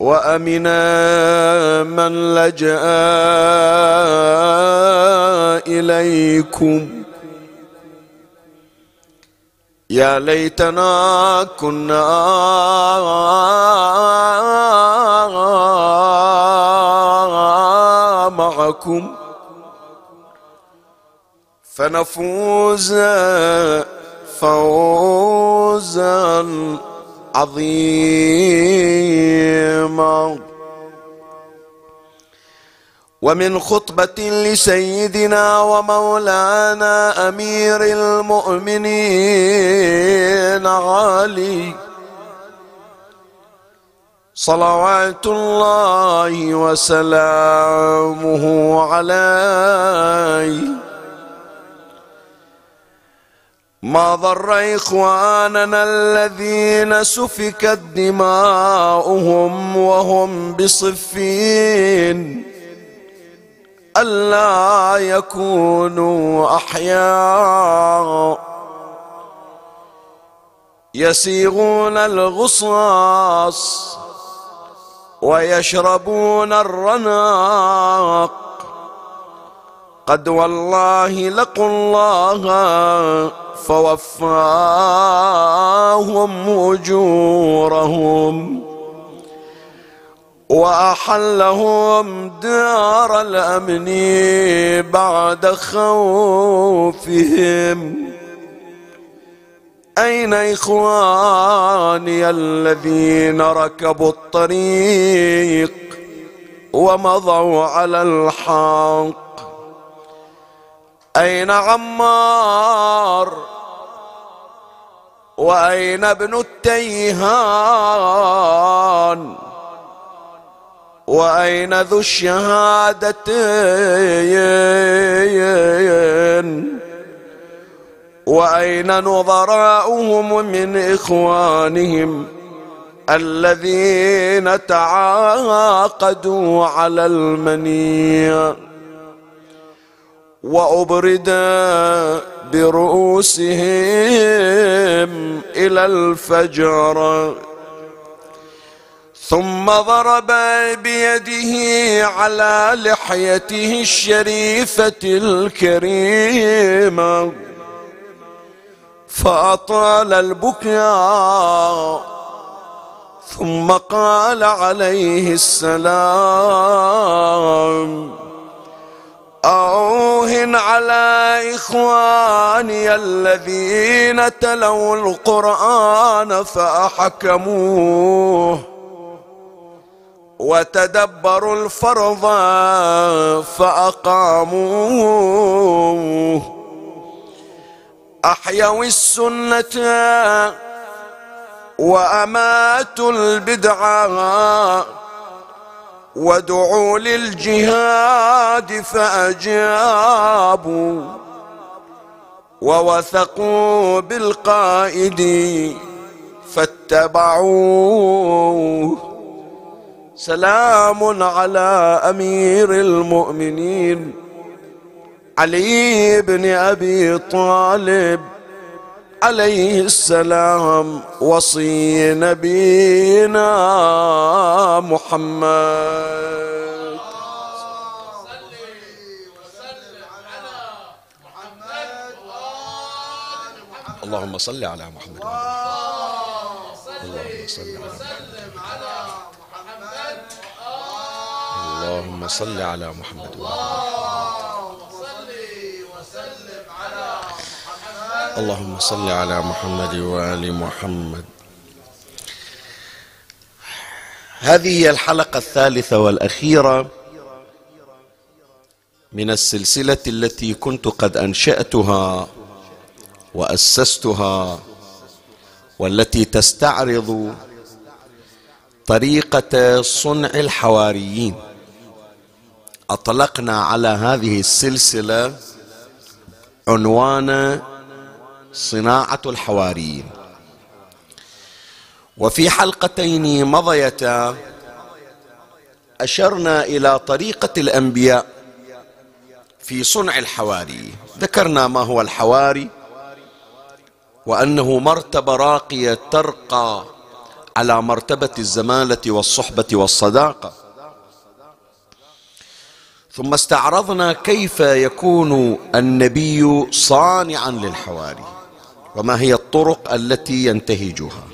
وأمنا من لجأ إليكم. يا ليتنا كنا معكم. فنفوز فوزا عظيما ومن خطبة لسيدنا ومولانا أمير المؤمنين علي. صلوات الله وسلامه عليه. ما ضر إخواننا الذين سفكت دماؤهم وهم بصفين ألا يكونوا أحياء يسيغون الغصاص ويشربون الرناق قد والله لقوا الله فوفاهم أجورهم وأحلهم دار الأمن بعد خوفهم. أين إخواني الذين ركبوا الطريق ومضوا على الحق؟ أين عمار؟ وأين ابن التيهان؟ وأين ذو الشهادتين؟ وأين نظراؤهم من إخوانهم الذين تعاقدوا على المنيه وأبرد برؤوسهم إلى الفجر. ثم ضرب بيده على لحيته الشريفة الكريمة فأطال البكاء ثم قال عليه السلام أوهن على إخواني الذين تلوا القرآن فأحكموه وتدبروا الفرض فأقاموه. أحيوا السنة وأماتوا البدعة ودعوا للجهاد فأجابوا ووثقوا بالقائد فاتبعوه. سلام على أمير المؤمنين. علي بن أبي طالب عليه السلام وصي نبينا محمد. اللهم صل على محمد. اللهم صل على محمد. اللهم صل على محمد. اللهم صل على محمد وآل محمد. هذه هي الحلقة الثالثة والأخيرة من السلسلة التي كنت قد أنشأتها وأسستها والتي تستعرض طريقة صنع الحواريين. أطلقنا على هذه السلسلة عنوان صناعة الحواريين. وفي حلقتين مضيتا أشرنا إلى طريقة الأنبياء في صنع الحواري. ذكرنا ما هو الحواري وأنه مرتبة راقية ترقى على مرتبة الزمالة والصحبة والصداقة. ثم استعرضنا كيف يكون النبي صانعا للحواري. وما هي الطرق التي ينتهجها.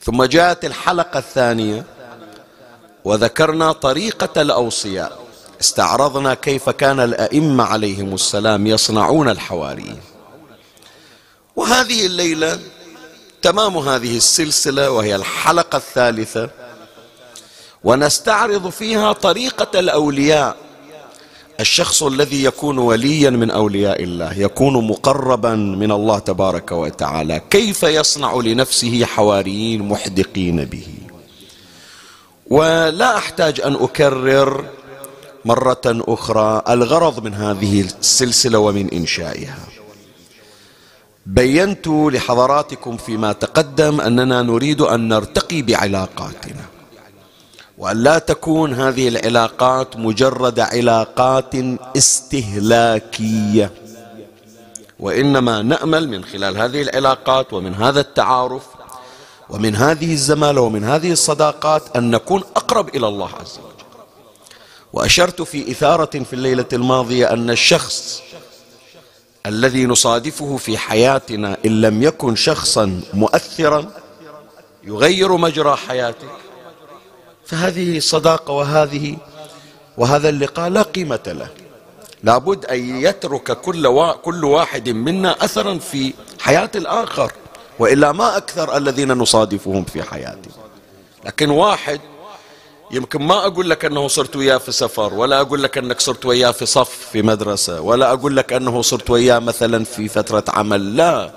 ثم جاءت الحلقة الثانية وذكرنا طريقة الأوصياء. استعرضنا كيف كان الأئمة عليهم السلام يصنعون الحواري. وهذه الليلة تمام هذه السلسلة وهي الحلقة الثالثة. ونستعرض فيها طريقة الأولياء. الشخص الذي يكون وليا من أولياء الله يكون مقربا من الله تبارك وتعالى كيف يصنع لنفسه حواريين محدقين به؟ ولا أحتاج أن أكرر مرة أخرى الغرض من هذه السلسلة ومن إنشائها. بينت لحضراتكم فيما تقدم أننا نريد أن نرتقي بعلاقاتنا. وأن لا تكون هذه العلاقات مجرد علاقات استهلاكية. وإنما نأمل من خلال هذه العلاقات ومن هذا التعارف ومن هذه الزمالة ومن هذه الصداقات أن نكون أقرب إلى الله عز وجل. وأشرت في إثارة في الليلة الماضية أن الشخص الذي نصادفه في حياتنا إن لم يكن شخصا مؤثرا يغير مجرى حياتك فهذه الصداقة وهذه وهذا اللقاء لا قيمة له. لابد أن يترك كل, وا كل واحد منا أثرا في حياة الآخر وإلا ما أكثر الذين نصادفهم في حياتنا لكن واحد يمكن ما أقول لك أنه صرت وياه في سفر ولا أقول لك أنك صرت وياه في صف في مدرسة ولا أقول لك أنه صرت وياه مثلا في فترة عمل لا.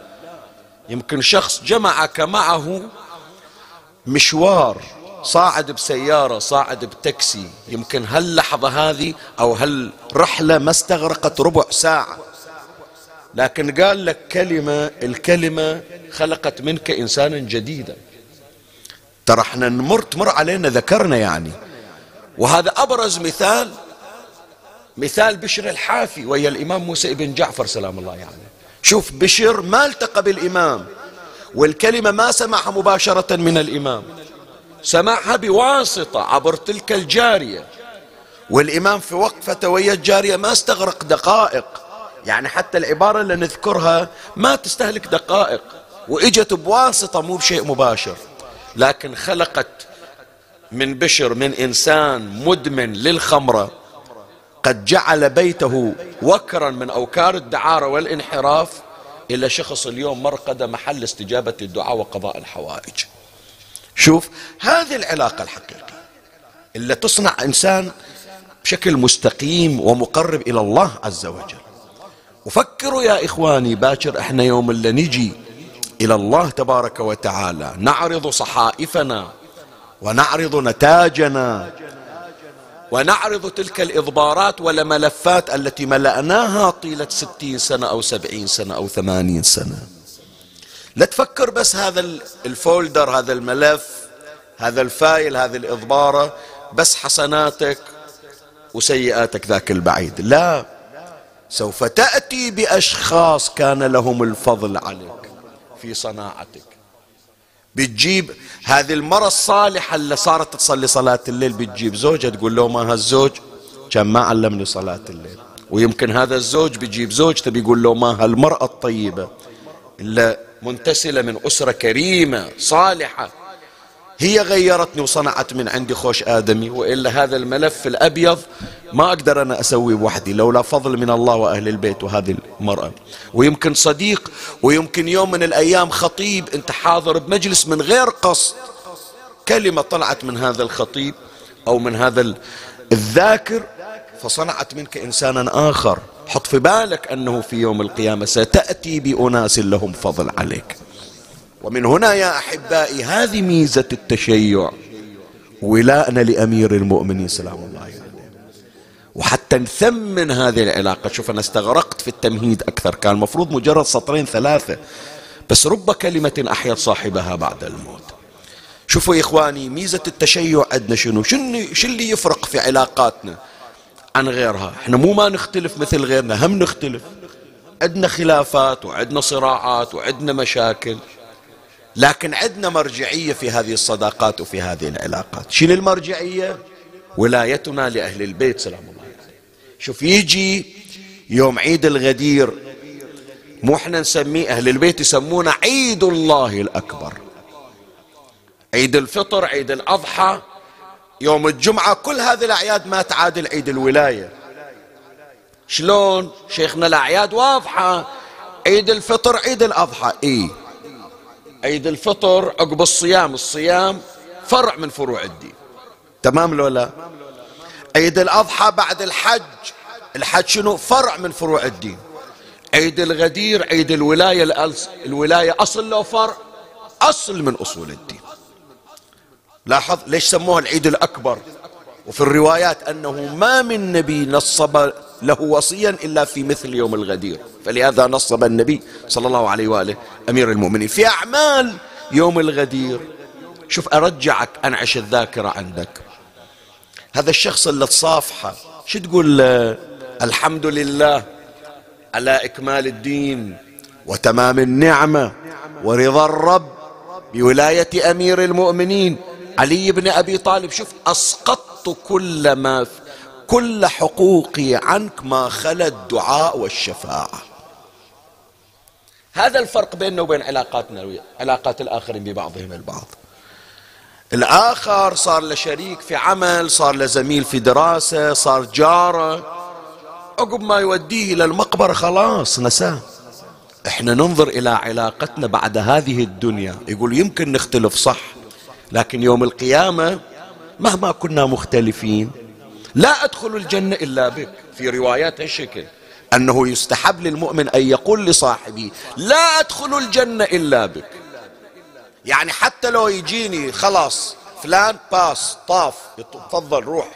يمكن شخص جمعك معه مشوار صاعد بسيارة صاعد بتاكسي. يمكن هاللحظة هذه أو هالرحلة ما استغرقت ربع ساعة. لكن قال لك كلمة الكلمة خلقت منك إنسانا جديدا. ترى إحنا نمر تمر علينا ذكرنا يعني. وهذا أبرز مثال مثال بشر الحافي ويا الإمام موسى بن جعفر سلام الله يعني. شوف بشر ما التقى بالإمام والكلمة ما سمعها مباشرة من الإمام. سمعها بواسطة عبر تلك الجارية. والإمام في وقفة ويا الجارية ما استغرق دقائق. يعني حتى العبارة اللي نذكرها ما تستهلك دقائق. وإجت بواسطة مو بشيء مباشر. لكن خلقت من بشر من إنسان مدمن للخمرة. قد جعل بيته وكرا من أوكار الدعارة والانحراف إلى شخص اليوم مرقد محل استجابة الدعاء وقضاء الحوائج. شوف هذه العلاقة الحقيقية اللي تصنع إنسان بشكل مستقيم ومقرب إلى الله عز وجل. وفكروا يا إخواني باكر إحنا يوم اللي نجي إلى الله تبارك وتعالى نعرض صحائفنا ونعرض نتاجنا ونعرض تلك الإضبارات والملفات التي ملأناها طيلة ستين سنة أو سبعين سنة أو ثمانين سنة. لا تفكر بس هذا ال folder هذا الملف هذا ال file هذه الإضبارة بس حسناتك وسيئاتك ذاك البعيد. لا سوف تأتي بأشخاص كان لهم الفضل عليك في صناعتك. بتجيب هذه المرة الصالحة اللي صارت تصلي صلاة الليل بتجيب زوجها تقول له ما هالزوج كان ما علمني صلاة الليل. ويمكن هذا الزوج بيجيب زوجته بيقول له ما هالمرأة الطيبة إلا منتسلة من أسرة كريمة صالحة. هي غيرتني وصنعت من عندي خوش آدمي وإلا هذا الملف الأبيض ما أقدر أنا أسويه وحدي لولا فضل من الله وأهل البيت وهذه المرأة. ويمكن صديق ويمكن يوم من الأيام خطيب أنت حاضر بمجلس من غير قصد. كلمة طلعت من هذا الخطيب أو من هذا الذاكر فصنعت منك إنسانا آخر. حط في بالك أنه في يوم القيامة ستأتي بأناس لهم فضل عليك. ومن هنا يا أحبائي هذه ميزة التشيع. ولاءنا لأمير المؤمنين سلام الله عليه. وحتى نثمن هذه العلاقة. شوف أنا استغرقت في التمهيد أكثر. كان المفروض مجرد سطرين ثلاثة. بس رب كلمة أحيت صاحبها بعد الموت. شوفوا يا إخواني ميزة التشيع عندنا شنو؟ شنو اللي يفرق في علاقاتنا؟ عن غيرها. إحنا مو ما نختلف مثل غيرنا هم نختلف. عندنا خلافات وعندنا صراعات وعندنا مشاكل. لكن عندنا مرجعية في هذه الصداقات وفي هذه العلاقات. شنو المرجعية؟ ولايتنا لأهل البيت سلام الله عليه. شوف يجي يوم عيد الغدير مو إحنا نسميه أهل البيت يسمونه عيد الله الأكبر. عيد الفطر عيد الأضحى يوم الجمعة كل هذه الأعياد ما تعادل عيد الولاية. شلون؟ شيخنا الأعياد واضحة. عيد الفطر عيد الأضحى. إيه عيد الفطر عقب الصيام الصيام فرع من فروع الدين. تمام لو لا؟ عيد الأضحى بعد الحج. الحج شنو؟ فرع من فروع الدين. عيد الغدير عيد الولاية الولاية أصل لو فرع؟ أصل من أصول الدين. لاحظ ليش سموه العيد الأكبر؟ وفي الروايات أنه ما من نبي نصب له وصيا إلا في مثل يوم الغدير. فلهذا نصب النبي صلى الله عليه وآله أمير المؤمنين. في أعمال يوم الغدير شوف أرجعك أنعش الذاكرة عندك. هذا الشخص اللي تصافحه شو تقول؟ الحمد لله على إكمال الدين وتمام النعمة ورضا الرب بولاية أمير المؤمنين. علي بن أبي طالب شوف أسقطت كل ما كل حقوقي عنك ما خلا الدعاء والشفاعة. هذا الفرق بيننا وبين علاقاتنا علاقات الآخرين ببعضهم البعض. الآخر صار له شريك في عمل صار له زميل في دراسة صار جاره. عقب ما يوديه إلى المقبرة خلاص نساه. إحنا ننظر إلى علاقتنا بعد هذه الدنيا. يقول يمكن نختلف صح. لكن يوم القيامة مهما كنا مختلفين لا أدخل الجنة إلا بك. في روايات هالشكل أنه يستحب للمؤمن أن يقول لصاحبه لا أدخل الجنة إلا بك. يعني حتى لو يجيني خلاص فلان باس طاف تفضل روح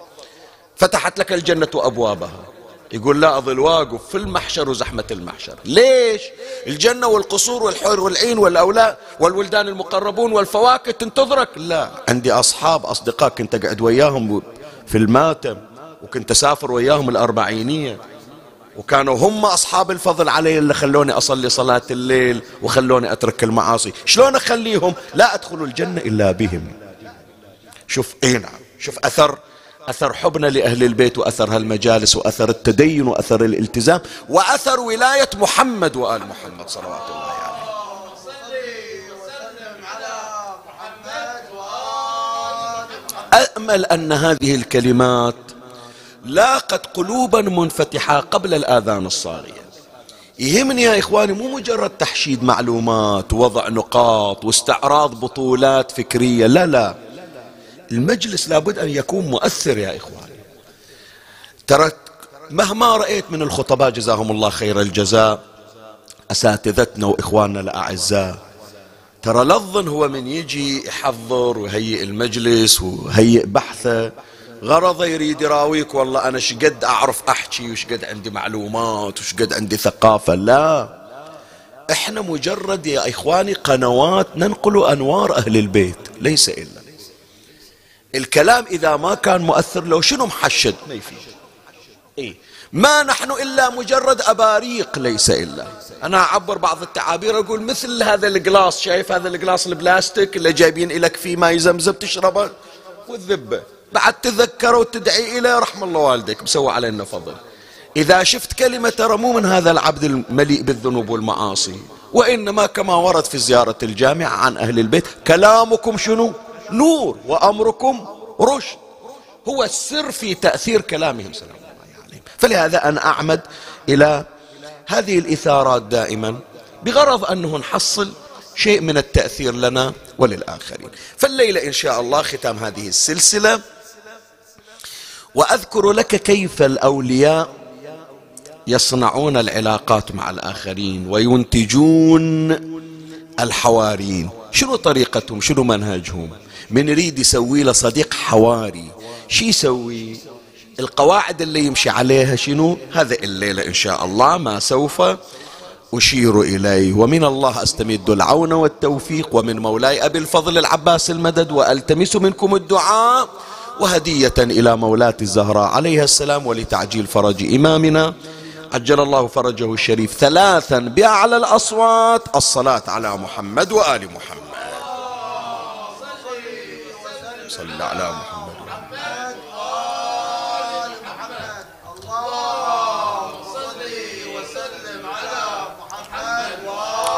فتحت لك الجنة أبوابها. يقول لا أظل واقف في المحشر وزحمة المحشر. ليش؟ الجنة والقصور والحور والعين والأولاد والولدان المقربون والفواكه تنتظرك؟ لا. عندي أصحاب أصدقاء كنت أقعد وياهم في الماتم وكنت أسافر وياهم الأربعينية وكانوا هم أصحاب الفضل علي اللي خلوني أصلي صلاة الليل وخلوني أترك المعاصي. شلون أخليهم؟ لا أدخل الجنة إلا بهم. شوف اي نعم. شوف أثر أثر حبنا لأهل البيت وأثر هالمجالس وأثر التدين وأثر الالتزام وأثر ولاية محمد وآل محمد صلوات الله عليه. أأمل أن هذه الكلمات لاقت قلوبا منفتحة قبل الآذان الصاغية يهمني يا إخواني مو مجرد تحشيد معلومات ووضع نقاط واستعراض بطولات فكرية لا لا. المجلس لابد أن يكون مؤثر يا إخواني. ترى مهما رأيت من الخطباء جزاهم الله خير الجزاء أساتذتنا وإخواننا الأعزاء ترى لظن هو من يجي يحضر ويهيئ المجلس ويهيئ بحثه غرضه يريد يراويك والله أنا شقد أعرف أحكي وشقد عندي معلومات وشقد عندي ثقافة؟ لا. إحنا مجرد يا إخواني قنوات ننقل أنوار أهل البيت ليس إلا الكلام إذا ما كان مؤثر لو شنو محشد؟ ما يفيد. إيه. ما نحن إلا مجرد أباريق ليس إلا. أنا أعبر بعض التعابير أقول مثل هذا الجلاس شايف هذا الجلاس البلاستيك اللي جايبين لك فيه ماء يزمزم تشربه؟ والذبة. بعد تذكر وتدعي إليه رحم الله والديك مسوى علينا فضل. إذا شفت كلمة ترى مو من هذا العبد المليء بالذنوب والمعاصي. وإنما كما ورد في زيارة الجامع عن أهل البيت كلامكم شنو؟ نور وأمركم رشد. هو السر في تأثير كلامهم سلام الله عليهم فلهذا أنا أعمد إلى هذه الإثارات دائما بغرض أنه نحصل شيء من التأثير لنا وللآخرين. فالليلة إن شاء الله ختام هذه السلسلة. وأذكر لك كيف الأولياء يصنعون العلاقات مع الآخرين وينتجون الحواريين. شنو طريقتهم؟ شنو منهجهم؟ من يريد يسوي له صديق حواري. شي يسوي؟ القواعد اللي يمشي عليها شنو؟ هذا الليلة إن شاء الله ما سوف أشير إليه. ومن الله أستمد العون والتوفيق ومن مولاي أبي الفضل العباس المدد وألتمس منكم الدعاء. وهدية إلى مولاة الزهراء. عليها السلام ولتعجيل فرج إمامنا. عجل الله فرجه الشريف ثلاثا بأعلى الأصوات. الصلاة على محمد وآل محمد. صلى على محمد.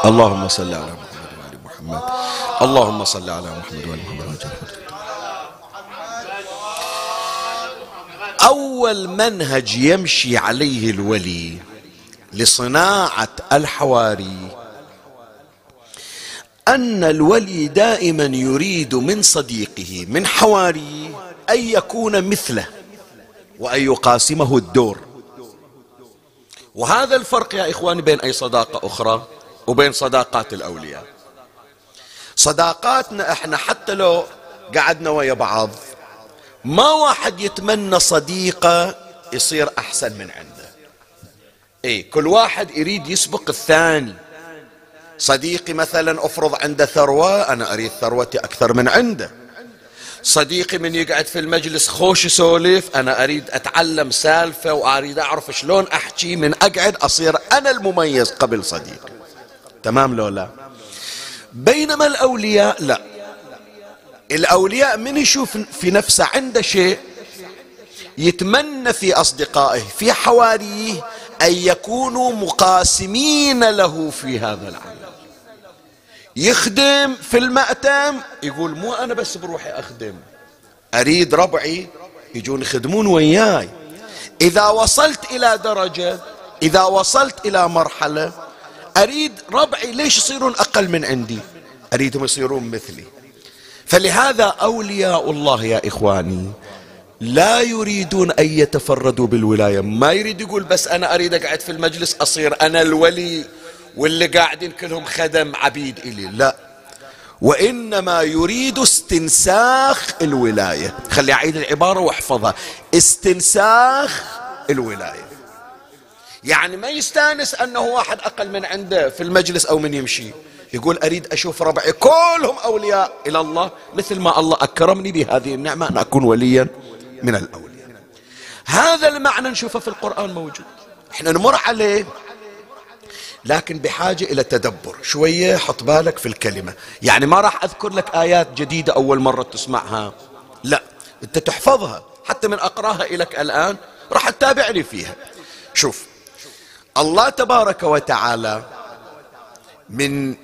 اللهم صل على محمد وآل محمد. اللهم صل على محمد وآل محمد. أول منهج يمشي عليه الولي لصناعة الحواري أن الولي دائما يريد من صديقه من حواريه أن يكون مثله وأن يقاسمه الدور. وهذا الفرق يا إخواني بين أي صداقة أخرى وبين صداقات الأولياء. صداقاتنا إحنا حتى لو قعدنا ويا بعض ما واحد يتمنى صديقة يصير أحسن من عنده. اي كل واحد يريد يسبق الثاني. صديقي مثلا أفرض عنده ثروة أنا أريد ثروتي أكثر من عنده. صديقي من يقعد في المجلس خوش يسولف أنا أريد أتعلم سالفة وأريد أعرف شلون أحكي من أقعد أصير أنا المميز قبل صديقي. تمام لو لا؟ بينما الأولياء لا. الأولياء من يشوف في نفسه عنده شيء يتمنى في أصدقائه في حواريه أن يكونوا مقاسمين له في هذا العمل. يخدم في المأتم يقول مو أنا بس بروحي أخدم أريد ربعي يجون يخدمون وياي. إذا وصلت إلى درجة إذا وصلت إلى مرحلة أريد ربعي ليش يصيرون أقل من عندي؟ أريدهم يصيرون مثلي. فلهذا أولياء الله يا إخواني لا يريدون أن يتفردوا بالولاية. ما يريد يقول بس أنا أريد أقعد في المجلس أصير أنا الولي. واللي قاعدين كلهم خدم عبيد إلي. لا. وإنما يريد استنساخ الولاية. خلي أعيد العبارة وأحفظها. استنساخ الولاية. يعني ما يستانس أنه واحد أقل من عنده في المجلس أو من يمشي. يقول أريد أشوف ربعي كلهم أولياء إلى الله. مثل ما الله أكرمني بهذه النعمة أن أكون وليا من الأولياء. هذا المعنى نشوفه في القرآن موجود. إحنا نمر عليه. لكن بحاجة إلى تدبر. شوية حط بالك في الكلمة. يعني ما راح أذكر لك آيات جديدة أول مرة تسمعها. لا أنت تحفظها. حتى من أقراها إليك الآن راح تتابعني فيها. شوف الله تبارك وتعالى من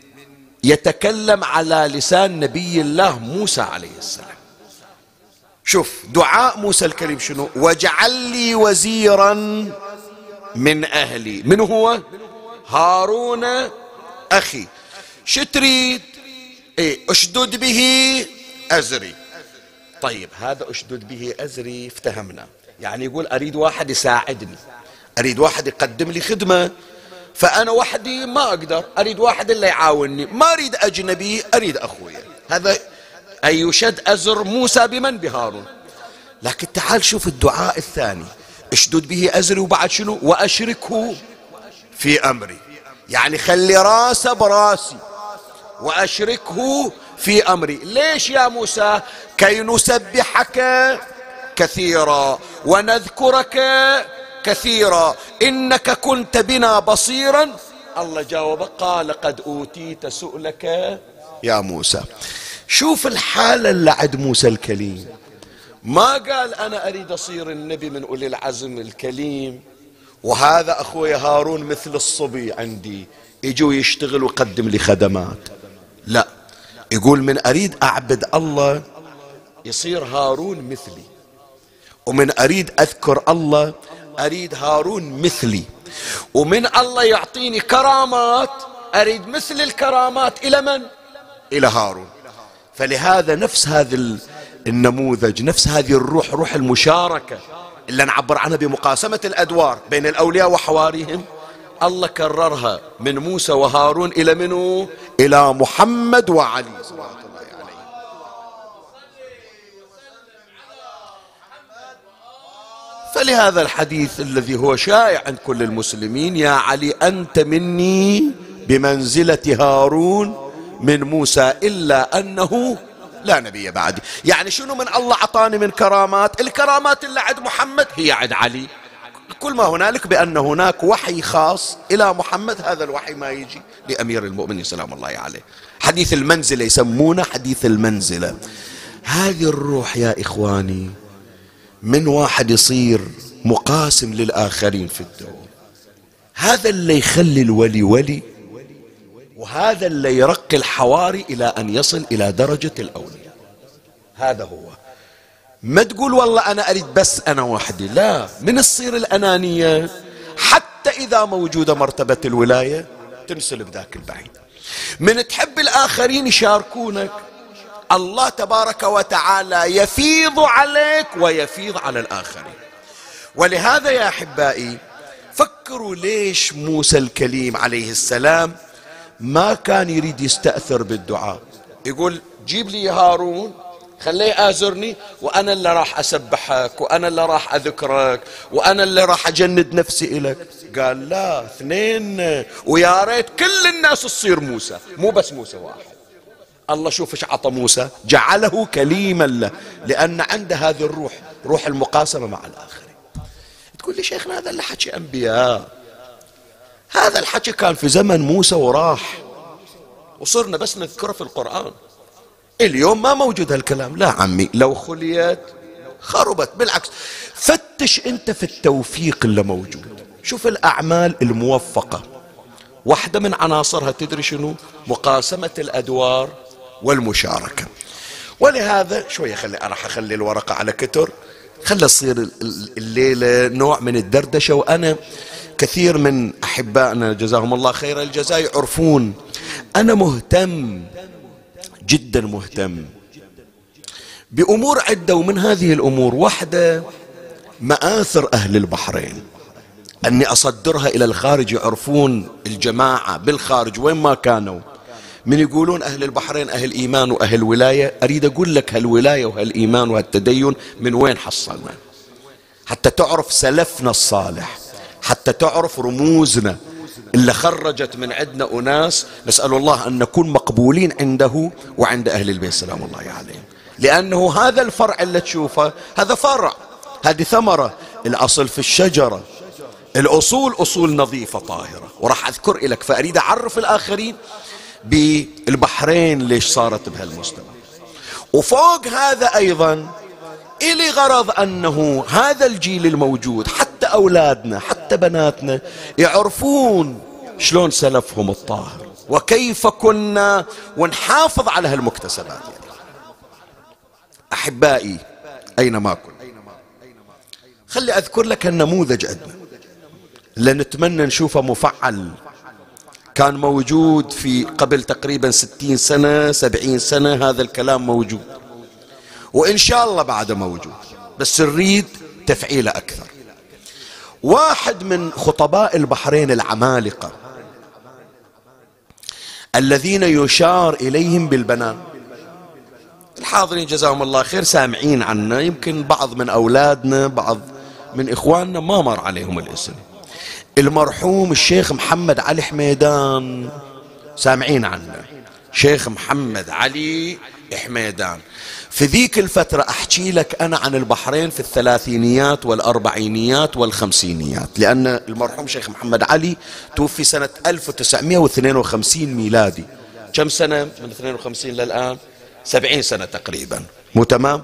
يتكلم على لسان نبي الله موسى عليه السلام. شوف دعاء موسى الكريم شنو؟ واجعل لي وزيرا من أهلي. من هو؟ هارون أخي. شو تريد؟ إيه أشدد به أزري. طيب هذا أشدد به أزري افتهمنا. يعني يقول أريد واحد يساعدني. أريد واحد يقدم لي خدمة. فأنا وحدي ما أقدر. أريد واحد اللي يعاونني. ما أريد أجنبي أريد أخويا. هذا أن يشد أزر موسى بمن؟ بهارون. لكن تعال شوف الدعاء الثاني. أشدد به أزري وبعد شنو؟ وأشركه. في أمري. يعني خلي راسه براسي وأشركه في أمري. ليش يا موسى؟ كي نسبحك كثيرا ونذكرك كثيرا. إنك كنت بنا بصيرا. الله جاوب قال قد أوتيت سؤلك يا موسى. شوف الحالة اللي عند موسى الكليم. ما قال أنا أريد أصير النبي من أولي العزم الكليم. وهذا أخوي هارون مثل الصبي عندي. يجوا يشتغل ويقدم لي خدمات. لا يقول من أريد أعبد الله يصير هارون مثلي. ومن أريد أذكر الله أريد هارون مثلي. ومن الله يعطيني كرامات أريد مثل الكرامات إلى من؟ إلى هارون. فلهذا نفس هذا النموذج نفس هذه الروح روح المشاركة. اللي نعبر عنها بمقاسمة الأدوار بين الأولياء وحواريهم. الله كررها من موسى وهارون إلى منو؟ إلى محمد وعلي صلوات الله عليه. فلهذا الحديث الذي هو شائع عند كل المسلمين يا علي أنت مني بمنزلة هارون من موسى إلا أنه لا نبي بعدي يعني شنو من الله أعطاني من كرامات؟ الكرامات اللي عند محمد هي عند علي. كل ما هنالك بأن هناك وحي خاص إلى محمد هذا الوحي ما يجي لأمير المؤمنين سلام الله عليه. حديث المنزلة يسمونه حديث المنزلة. هذه الروح يا إخواني من واحد يصير مقاسم للآخرين في الدوم هذا اللي يخلي الولي ولي وهذا اللي يرقي الحواري إلى أن يصل إلى درجة الأولياء. هذا هو. ما تقول والله أنا أريد بس أنا وحدي لا. من تصير الأنانية؟ حتى إذا موجودة مرتبة الولاية تنسلب ذاك البعيد. من تحب الآخرين يشاركونك الله تبارك وتعالى يفيض عليك ويفيض على الآخرين. ولهذا يا أحبائي فكروا ليش موسى الكليم عليه السلام ما كان يريد يستأثر بالدعاء. يقول جيب لي هارون خليه آزرني وأنا اللي راح أسبحك وأنا اللي راح أذكرك وأنا اللي راح أجند نفسي إلك قال لا اثنين. ويا ريت كل الناس تصير موسى مو بس موسى واحد. الله شوف إيش عطى موسى. جعله كليما له لأن عنده هذه الروح روح المقاسمة مع الآخرين. تقول لي شيخنا هذا اللي حكي أنبياء. هذا الحكي كان في زمن موسى وراح. وصرنا بس نذكره في القرآن. اليوم ما موجود هالكلام. لا عمي لو خليت خربت. بالعكس فتش انت في التوفيق اللي موجود. شوف الأعمال الموفقة. واحدة من عناصرها تدري شنو؟ مقاسمة الأدوار والمشاركة. ولهذا شوية خلي راح أخلي الورقة على كتر. خلي تصير الليلة نوع من الدردشة وأنا كثير من أحبائنا جزاهم الله خير الجزاء يعرفون أنا مهتم جدا مهتم بأمور عدة ومن هذه الأمور واحدة مآثر أهل البحرين. أني أصدرها إلى الخارج يعرفون الجماعة بالخارج وين ما كانوا. من يقولون أهل البحرين أهل إيمان وأهل ولاية. أريد أقول لك هالولاية وهالإيمان وهالتدين من وين حصلنا؟ حتى تعرف سلفنا الصالح. حتى تعرف رموزنا اللي خرجت من عندنا أناس. نسأل الله أن نكون مقبولين عنده وعند أهل البيت. سلام الله عليهم. لأنه هذا الفرع اللي تشوفه هذا فرع هذه ثمرة. الأصل في الشجرة. الأصول أصول نظيفة طاهرة. وراح أذكر لك فأريد أعرف الآخرين بالبحرين ليش صارت بهالمستوى. وفوق هذا أيضا إلي غرض أنه هذا الجيل الموجود حتى أولادنا حتى بناتنا يعرفون شلون سلفهم الطاهر وكيف كنا ونحافظ على هالمكتسبات. أحبائي أينما كنا؟ خلي أذكر لك النموذج عندنا. لنتمنى نشوفه مفعل. كان موجود في قبل تقريبا ستين سنة سبعين سنة هذا الكلام موجود. وإن شاء الله بعده موجود. بس نريد تفعيله أكثر. واحد من خطباء البحرين العمالقة الذين يشار إليهم بالبنان. الحاضرين جزاهم الله خير سامعين عنا. يمكن بعض من أولادنا بعض من إخواننا ما مر عليهم الاسم. المرحوم الشيخ محمد علي حميدان سامعين عنا. شيخ محمد علي حميدان. في ذيك الفترة أحكي لك أنا عن البحرين في الثلاثينيات والأربعينيات والخمسينيات لأن المرحوم شيخ محمد علي توفي سنة 1952 ميلادي. كم سنة؟ من 52 للآن؟ 70 سنة تقريبا. مو تمام؟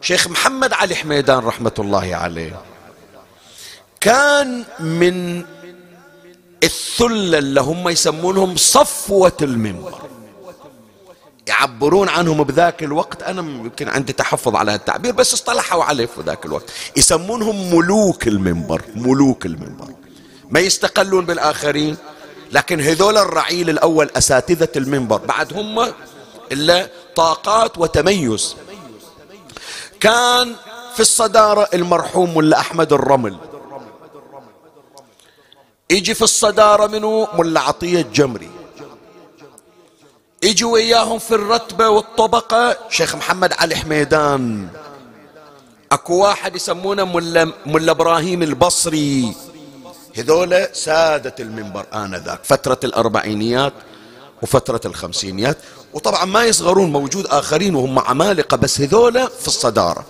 شيخ محمد علي حميدان رحمة الله عليه كان من الثلة اللي هم يسمونهم صفوة المنبر. يعبرون عنهم بذاك الوقت. أنا يمكن عندي تحفظ على التعبير بس اصطلحوا عليه في ذاك الوقت. يسمونهم ملوك المنبر ملوك المنبر. ما يستقلون بالآخرين لكن هذول الرعيل الأول أساتذة المنبر. بعد هم إلا طاقات وتميز. كان في الصدارة المرحوم ملا أحمد الرمل. يجي في الصدارة منه ملا عطية الجمري يجي وياهم في الرتبة والطبقة. شيخ محمد علي حميدان. اكو واحد يسمونه ملا, ملا إبراهيم البصري. هذول سادة المنبر آنذاك. فترة الأربعينيات وفترة الخمسينيات. وطبعا ما يصغرون موجود آخرين وهم عمالقة بس هذول في الصدارة.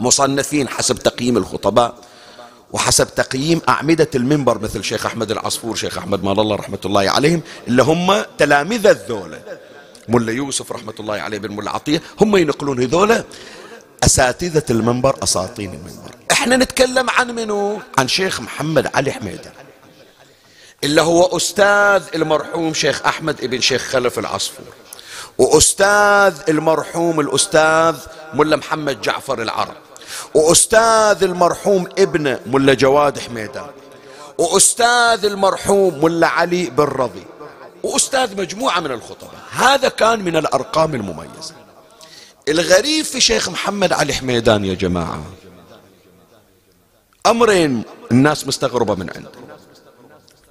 مصنفين حسب تقييم الخطباء. وحسب تقييم أعمدة المنبر مثل شيخ أحمد العصفور شيخ أحمد مال الله رحمة الله عليهم اللي هم تلامذة الذولة. ملا يوسف رحمة الله عليه بن ملا عطية هم ينقلون هذولا أساتذة المنبر أساطين المنبر. إحنا نتكلم عن منو؟ عن شيخ محمد علي حميدة اللي هو أستاذ المرحوم شيخ أحمد ابن شيخ خلف العصفور وأستاذ المرحوم الأستاذ ملا محمد جعفر العرب. وأستاذ المرحوم ابن ملا جواد حميدان وأستاذ المرحوم ملا علي بن رضي وأستاذ مجموعة من الخطباء. هذا كان من الأرقام المميزة. الغريب في شيخ محمد علي حميدان يا جماعة أمرين الناس مستغربة من عنده.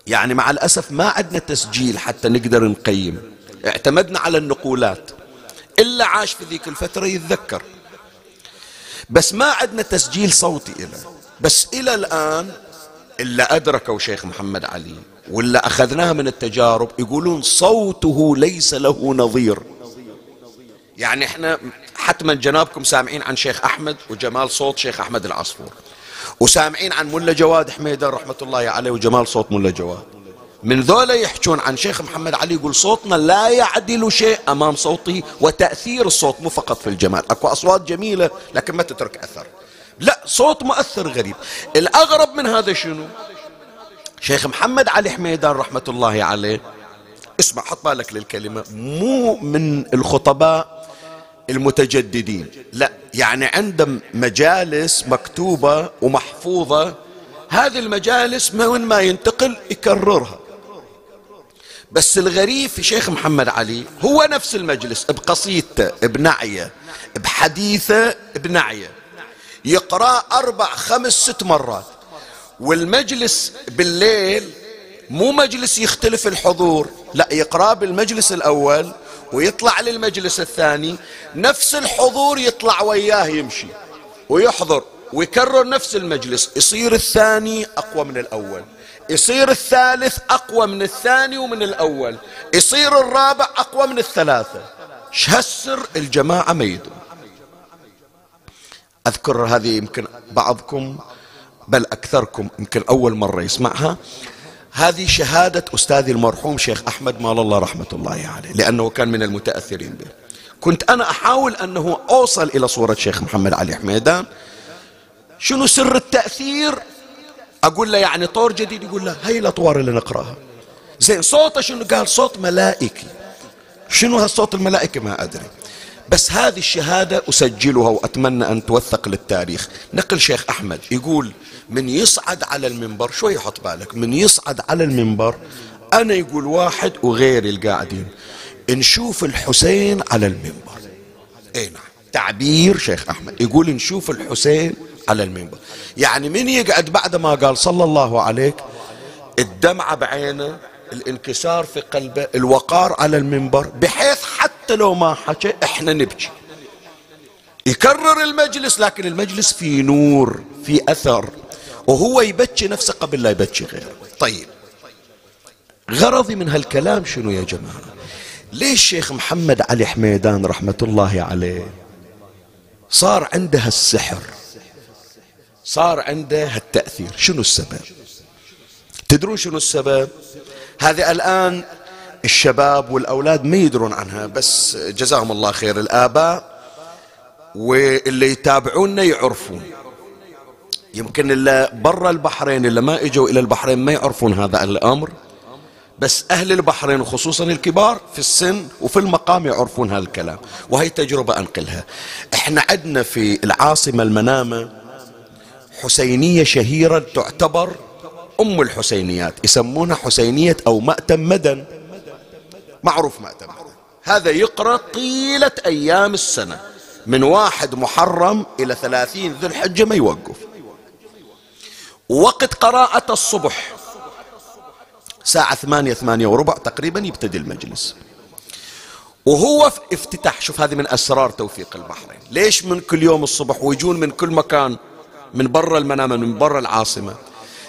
يعني مع الأسف ما عندنا تسجيل حتى نقدر نقيم. اعتمدنا على النقولات. إلا عاش في ذيك الفترة يتذكر. بس ما عندنا تسجيل صوتي له بس إلى الآن إلا أدركوا شيخ محمد علي ولا أخذناها من التجارب يقولون صوته ليس له نظير. يعني إحنا حتما جنابكم سامعين عن شيخ أحمد وجمال صوت شيخ أحمد العصفور. وسامعين عن ملا جواد حميدة رحمة الله عليه وجمال صوت ملا جواد. من ذولا يحجون عن شيخ محمد علي يقول صوتنا لا يعدل شيء أمام صوته وتأثير الصوت مو فقط في الجمال. أكو أصوات جميلة لكن ما تترك أثر. لا صوت مؤثر غريب. الأغرب من هذا شنو؟ شيخ محمد علي حميدان رحمة الله عليه. اسمع حط بالك للكلمة. مو من الخطباء المتجددين. لا يعني عنده مجالس مكتوبة ومحفوظة. هذه المجالس وين ما ينتقل يكررها. بس الغريب في شيخ محمد علي هو نفس المجلس بقصيدته بنعية بحديثة بنعية. يقرأ أربع خمس ست مرات. والمجلس بالليل مو مجلس يختلف الحضور لا يقرأ بالمجلس الأول ويطلع للمجلس الثاني. نفس الحضور يطلع وياه يمشي ويحضر ويكرر نفس المجلس يصير الثاني أقوى من الأول. يصير الثالث أقوى من الثاني ومن الأول. يصير الرابع أقوى من الثلاثة. شهسر الجماعة ميدون أذكر هذه يمكن بعضكم بل أكثركم يمكن أول مرة يسمعها. هذه شهادة أستاذي المرحوم شيخ أحمد مال الله رحمة الله عليه لأنه كان من المتأثرين به. كنت أنا أحاول أنه أوصل إلى صورة شيخ محمد علي حميدان. شنو سر التأثير؟ أقول له يعني طور جديد يقول له هاي الأطوار اللي نقرأها. زين صوته شنو؟ قال صوت ملائكي. شنو هالصوت الملائكي؟ ما أدري. بس هذه الشهادة أسجلها وأتمنى أن توثق للتاريخ. نقل شيخ أحمد يقول من يصعد على المنبر شوي يحط بالك. من يصعد على المنبر أنا يقول واحد وغيري القاعدين نشوف الحسين على المنبر. إي نعم. تعبير شيخ أحمد. يقول نشوف الحسين على المنبر. يعني من يقعد بعد ما قال صلى الله عليك الدمعة بعينه الانكسار في قلبه الوقار على المنبر بحيث حتى لو ما حكى إحنا نبكي. يكرر المجلس لكن المجلس فيه نور في أثر. وهو يبكي نفسه قبل لا يبكي غيره. طيب. غرضي من هالكلام شنو يا جماعة؟ ليش شيخ محمد علي حميدان رحمة الله عليه صار عنده السحر صار عنده التأثير شنو السبب؟ تدرون شنو السبب؟ هذه الآن الشباب والأولاد ما يدرون عنها بس جزاهم الله خير. الآباء واللي يتابعونا يعرفون. يمكن اللي برا البحرين اللي ما إجوا إلى البحرين ما يعرفون هذا الأمر. بس أهل البحرين وخصوصا الكبار في السن وفي المقام يعرفون هذا الكلام وهي تجربة أنقلها. إحنا عندنا في العاصمة المنامة حسينية شهيرة تعتبر أم الحسينيات يسمونها حسينية أو مأتم مدن. معروف مأتم مدن. هذا يقرأ طيلة أيام السنة من واحد محرم إلى ثلاثين ذو الحجة ما يوقف. وقت قراءة الصبح ساعة ثمانية ثمانية وربع تقريبا يبتدي المجلس. وهو في افتتاح شوف هذه من أسرار توفيق البحرين. ليش من كل يوم الصبح ويجون من كل مكان من برا المنامة من برا العاصمة.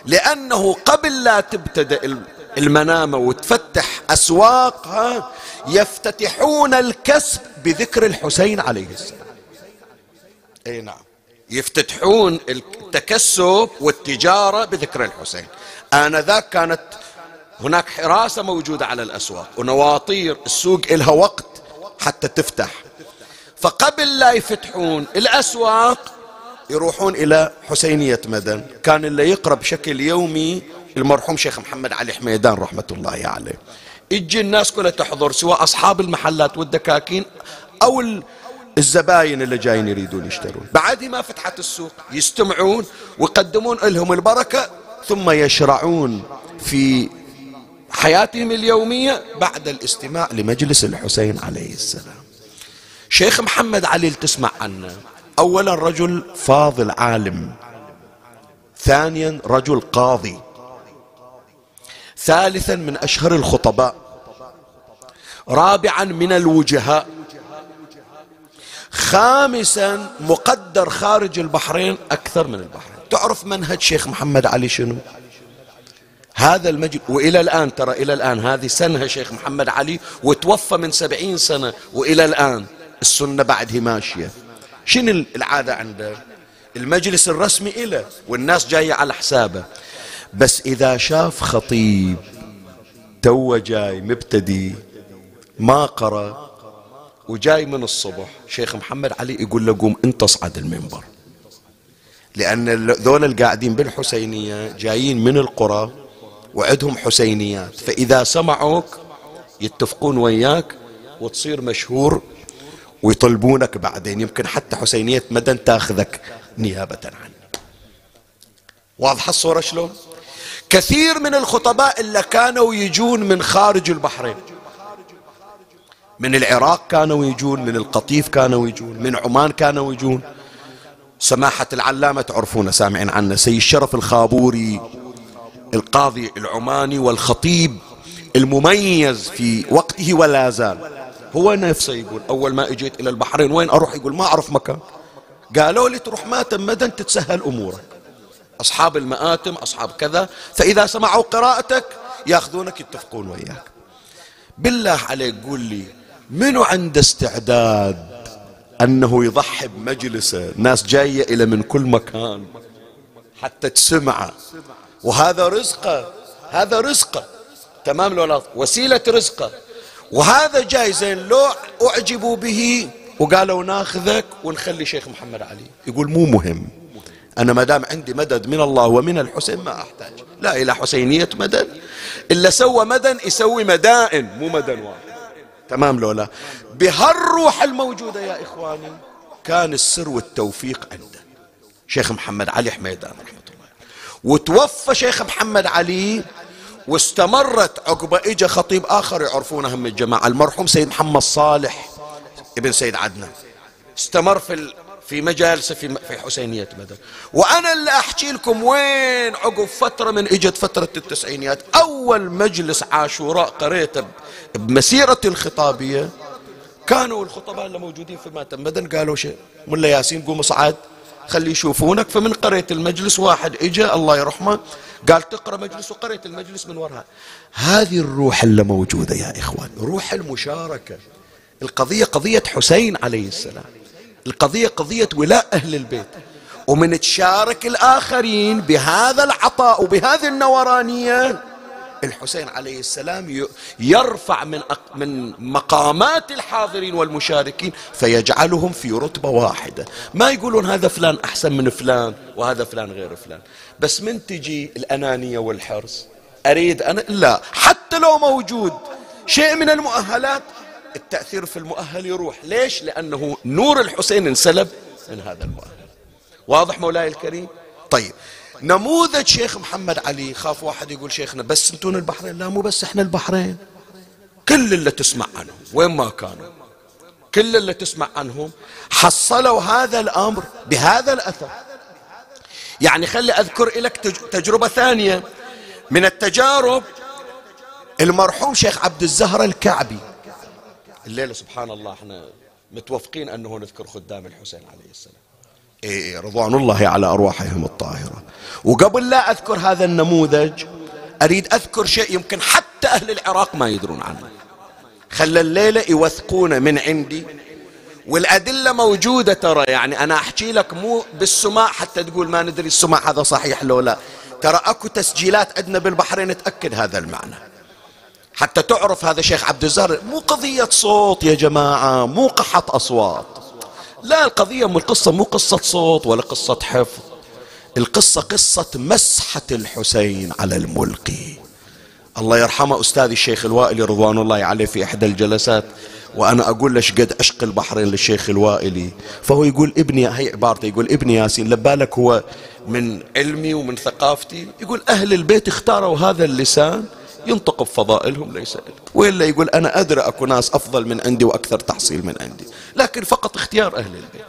لأنه قبل لا تبتدأ المنامة وتفتح أسواقها يفتتحون الكسب بذكر الحسين عليه السلام. أي نعم. يفتتحون التكسب والتجارة بذكر الحسين. آنذاك كانت هناك حراسة موجودة على الأسواق ونواطير السوق إلها وقت حتى تفتح. فقبل لا يفتحون الأسواق يروحون إلى حسينية مدن. كان اللي يقرأ بشكل يومي المرحوم شيخ محمد علي حميدان رحمة الله عليه. يجي الناس كلها تحضر سواء أصحاب المحلات والدكاكين أو الزباين اللي جايين يريدون يشترون. بعد ما فتحت السوق يستمعون ويقدمون لهم البركة ثم يشرعون في حياتهم اليومية بعد الاستماع لمجلس الحسين عليه السلام. شيخ محمد علي تسمع عنه. أولا رجل فاضل عالم ثانيا رجل قاضي ثالثا من أشهر الخطباء رابعا من الوجهاء خامسا مقدر خارج البحرين أكثر من البحرين. تعرف منهج شيخ محمد علي شنو؟ هذا المجد وإلى الآن ترى إلى الآن هذه سنها شيخ محمد علي وتوفى من سبعين سنة وإلى الآن السنة بعدها ماشية. شنو العادة عنده؟ المجلس الرسمي إله والناس جاية على حسابه. بس إذا شاف خطيب تو جاي مبتدي ما قرأ وجاي من الصبح شيخ محمد علي يقول له قوم انت اصعد المنبر. لأن ذول القاعدين بالحسينية جايين من القرى وعندهم حسينيات. فإذا سمعوك يتفقون وياك وتصير مشهور ويطلبونك بعدين. يمكن حتى حسينية مدن تاخذك نيابة عنه. واضحة الصورة شلون؟ كثير من الخطباء اللي كانوا يجون من خارج البحرين من العراق كانوا يجون من القطيف كانوا يجون من عمان كانوا يجون. سماحة العلامة تعرفون سامعين عنه سي الشرف الخابوري القاضي العماني والخطيب المميز في وقته ولا زال. هو نفسه يقول أول ما إجيت إلى البحرين وين أروح؟ يقول ما أعرف مكان. قالوا لي تروح ماتم مدن تتسهل أمورك. أصحاب المآتم أصحاب كذا. فإذا سمعوا قراءتك يأخذونك يتفقون وياك. بالله عليك قول لي منو عنده استعداد أنه يضحي بمجلسه؟ ناس جاية إلى من كل مكان حتى تسمعه. وهذا رزقه هذا رزقه. تمام لو وسيلة رزقه. وهذا جاي زين لو أعجبوا به وقالوا ناخذك ونخلي شيخ محمد علي. يقول مو مهم. أنا ما دام عندي مدد من الله ومن الحسين ما أحتاج. لا إلى حسينية مدن إلا سوى مدن يسوي مدائن مو مدن واحد. تمام لولا بهالروح الموجودة يا إخواني كان السر والتوفيق عنده. شيخ محمد علي حميدان رحمة الله وتوفى شيخ محمد علي واستمرت عقبة اجى خطيب آخر يعرفونه هم الجماعة المرحوم سيد محمد صالح ابن سيد عدنان. استمر في في مجالسه في في حسينية بدر. وأنا اللي أحكي لكم وين عقب فترة من إجت فترة التسعينيات أول مجلس عاشوراء قريته بمسيرة الخطابية. كانوا الخطباء اللي موجودين في ماتم بدن قالوا شيء ملا ياسين قوم اصعد خلي يشوفونك. فمن قرية المجلس واحد إجا الله يرحمه قال تقرأ مجلس وقرية المجلس من وراها. هذه الروح اللي موجودة يا إخوان روح المشاركة. القضية قضية حسين عليه السلام. القضية قضية ولاء أهل البيت. ومن تشارك الآخرين بهذا العطاء وبهذه النورانية الحسين عليه السلام يرفع من من مقامات الحاضرين والمشاركين فيجعلهم في رتبة واحدة. ما يقولون هذا فلان أحسن من فلان وهذا فلان غير فلان. بس من تجي الأنانية والحرص؟ أريد أنا لا حتى لو موجود شيء من المؤهلات التأثير في المؤهل يروح. ليش؟ لأنه نور الحسين انسلب من هذا المؤهل. واضح مولاي الكريم؟ طيب نموذج شيخ محمد علي خاف واحد يقول شيخنا بس انتون البحرين؟ لا مو بس إحنا البحرين. كل اللي تسمع عنهم وين ما كانوا كل اللي تسمع عنهم حصلوا هذا الأمر بهذا الأثر. يعني خلي أذكر لك تجربة ثانية من التجارب المرحوم شيخ عبد الزهر الكعبي. الليلة سبحان الله إحنا متوفقين أنه نذكر خدام الحسين عليه السلام. رضوان الله على أرواحهم الطاهرة. وقبل لا أذكر هذا النموذج أريد أذكر شيء يمكن حتى أهل العراق ما يدرون عنه. خلى الليلة يوثقون من عندي والأدلة موجودة ترى. يعني أنا أحكي لك مو بالسماع حتى تقول ما ندري السماع هذا صحيح لو لا. ترى أكو تسجيلات عندنا بالبحرين تأكد هذا المعنى. حتى تعرف هذا شيخ عبد الزهر مو قضية صوت يا جماعة مو قحط أصوات. لا القضية من القصة مو قصة صوت ولا قصة حفظ. القصة قصة مسحة الحسين على الملقي الله يرحمه أستاذي الشيخ الوائلي رضوان الله عليه في إحدى الجلسات وأنا أقول ليش قد عشق البحرين للشيخ الوائلي. فهو يقول ابني هي عبارته يقول ابني ياسين لبالك هو من علمي ومن ثقافتي. يقول أهل البيت اختاروا هذا اللسان ينطق بفضائلهم ليس لك وإلا يقول أنا أدري أكو ناس أفضل من عندي وأكثر تحصيل من عندي. لكن فقط اختيار أهل البيت.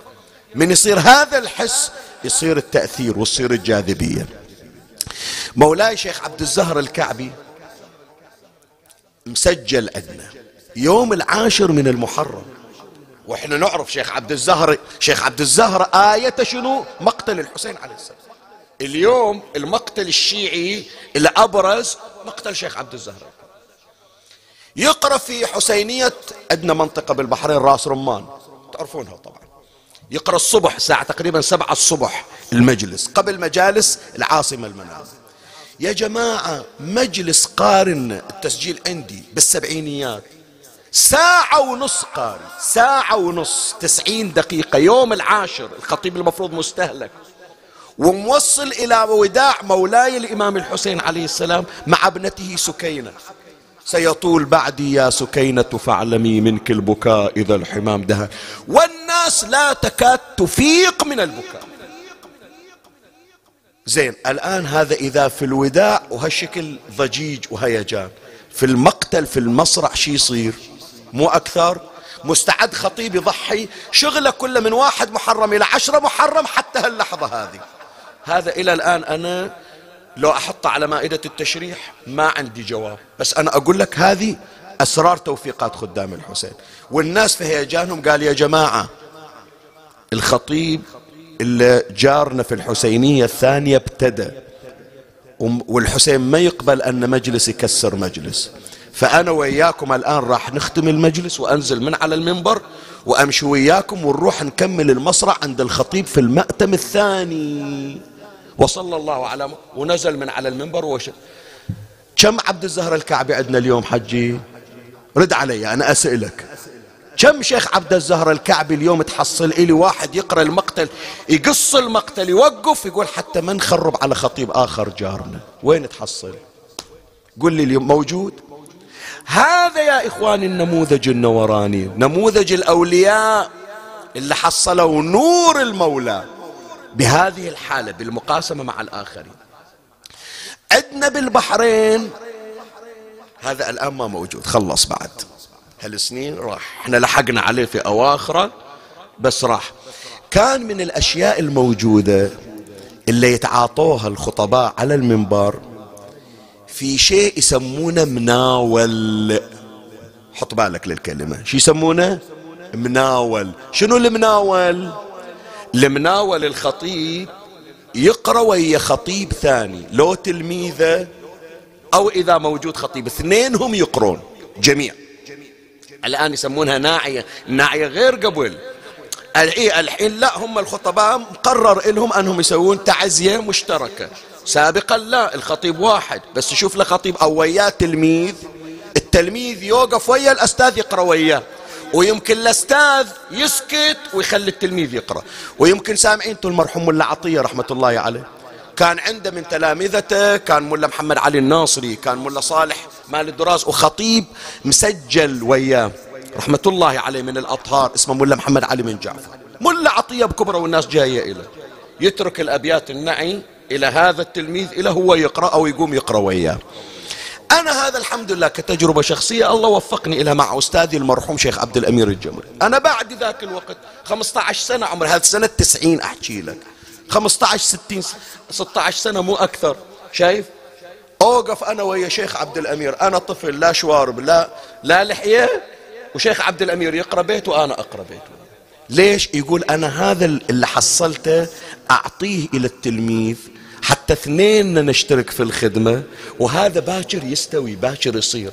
من يصير هذا الحس يصير التأثير وتصير الجاذبية مولاي شيخ عبد الزهر الكعبي مسجل عندنا يوم العاشر من المحرم. وإحنا نعرف شيخ عبد الزهر شيخ عبد الزهر آية شنو؟ مقتل الحسين عليه السلام. اليوم المقتل الشيعي الأبرز مقتل شيخ عبد الزهر. يقرأ في حسينية عندنا منطقة بالبحرين راس رمان. تعرفونها طبعا. يقرأ الصبح الساعة تقريبا سبعة الصبح المجلس. قبل مجالس العاصمة المنازل يا جماعة مجلس قارن التسجيل عندي بالسبعينيات. ساعة ونص قاري ساعة ونص تسعين دقيقة. يوم العاشر الخطيب المفروض مستهلك. وموصل إلى وداع مولاي الإمام الحسين عليه السلام مع ابنته سكينة. سيطول بعدي يا سكينة فاعلمي منك البكاء إذا الحمام دهى. والناس لا تكاد تفيق من البكاء. زين الآن هذا إذا في الوداع وهالشكل ضجيج وهيجان. في المقتل في المصرع شي يصير؟ مو أكثر؟ مستعد خطيب يضحي؟ شغلة كله من واحد محرم إلى عشرة محرم حتى هاللحظة هذه. هذا إلى الآن أنا لو أحطه على مائدة التشريح ما عندي جواب. بس أنا أقول لك هذه أسرار توفيقات خدام الحسين. والناس في هيجانهم قال يا جماعة الخطيب اللي جارنا في الحسينية الثانية ابتدى والحسين ما يقبل أن مجلس يكسر مجلس. فأنا وياكم الآن راح نختم المجلس وأنزل من على المنبر وأمشي وياكم ونروح نكمل المصرع عند الخطيب في المأتم الثاني. وصلى الله على م... ونزل من على المنبر وش كم عبد الزهر الكعبي عندنا اليوم حجي؟ رد علي أنا أسألك. كم شيخ عبد الزهر الكعبي اليوم تحصل إلي واحد يقرأ المقتل يقص المقتل يوقف يقول حتى ما نخرب على خطيب آخر جارنا. وين تحصل؟ قل لي اليوم موجود؟ هذا يا إخواني النموذج النوراني نموذج الأولياء اللي حصلوا نور المولى. بهذه الحالة بالمقاسمة مع الآخرين. عندنا بالبحرين. هذا الآن ما موجود خلص بعد. هالسنين راح. إحنا لحقنا عليه في أواخره بس راح. كان من الأشياء الموجودة اللي يتعاطوها الخطباء على المنبر في شيء يسمونه مناول. حط بالك للكلمة. شو يسمونه؟ مناول. شنو المناول؟ المناول الخطيب يقرأ ويا خطيب ثاني لو تلميذة أو إذا موجود خطيب اثنينهم يقرون جميع. الآن يسمونها ناعية الناعية غير قبل الحين لا هم الخطباء مقرر لهم أنهم يسوون تعزية مشتركة. سابقا لا الخطيب واحد بس يشوف له خطيب أو وياه تلميذ التلميذ يوقف ويا الأستاذ يقرأ وياه. ويمكن الأستاذ يسكت ويخلي التلميذ يقرأ. ويمكن سامعين أنتم المرحوم ملا عطية رحمة الله عليه. كان عنده من تلامذته كان ملا محمد علي الناصري كان ملا صالح مال الدراس وخطيب مسجل وياه. رحمة الله عليه من الأطهار اسمه ملا محمد علي من جعفر. ملا عطية بكبرى والناس جاية إليه. يترك الأبيات النعي إلى هذا التلميذ إلى هو يقرأ أو يقوم يقرأ وياه. أنا هذا الحمد لله كتجربة شخصية الله وفقني إلى مع أستاذي المرحوم شيخ عبد الأمير الجمري. أنا بعد ذاك الوقت 15 سنة عمر هذه سنة 90 أحكي لك. 15 60 16 سنة مو أكثر. شايف؟ أوقف أنا ويا شيخ عبد الأمير. أنا طفل لا شوارب لا لا لحية. وشيخ عبد الأمير يقرأ بيت وأنا أقرأ بيت ليش؟ يقول أنا هذا اللي حصلته أعطيه إلى التلميذ اثنين نشترك في الخدمة وهذا باكر يستوي باكر يصير.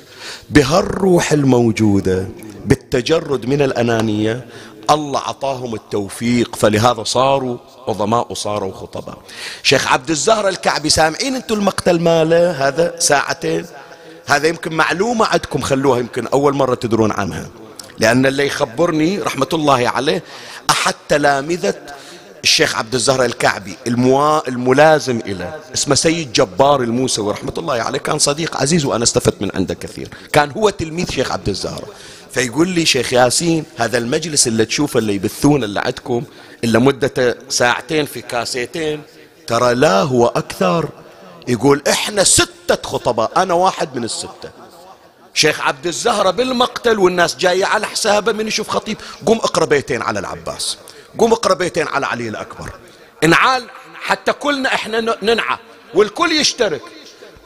بهالروح الموجودة بالتجرد من الأنانية الله عطاهم التوفيق. فلهذا صاروا عظماء وصاروا خطباء. شيخ عبد الزهر الكعبي سامعين أنتم المقتل ماله؟ هذا ساعتين. هذا يمكن معلومة عندكم خلوها يمكن أول مرة تدرون عنها. لأن اللي يخبرني رحمة الله عليه أحد تلامذة الشيخ عبد الزهر الكعبي الموا... الملازم إلى اسمه سيد جبار الموسوي رحمة الله عليه كان صديق عزيز وأنا استفدت من عنده كثير. كان هو تلميذ شيخ عبد الزهر. فيقول لي شيخ ياسين هذا المجلس اللي تشوفه اللي يبثون اللي عندكم إلا مدته ساعتين في كاسيتين ترى لا هو أكثر. يقول إحنا ستة خطباء أنا واحد من الستة. شيخ عبد الزهرة بالمقتل والناس جاية على حسابه من يشوف خطيب قم اقرأ بيتين على العباس. قم اقرأ بيتين على علي الأكبر. انعال حتى كلنا إحنا ننعى والكل يشترك.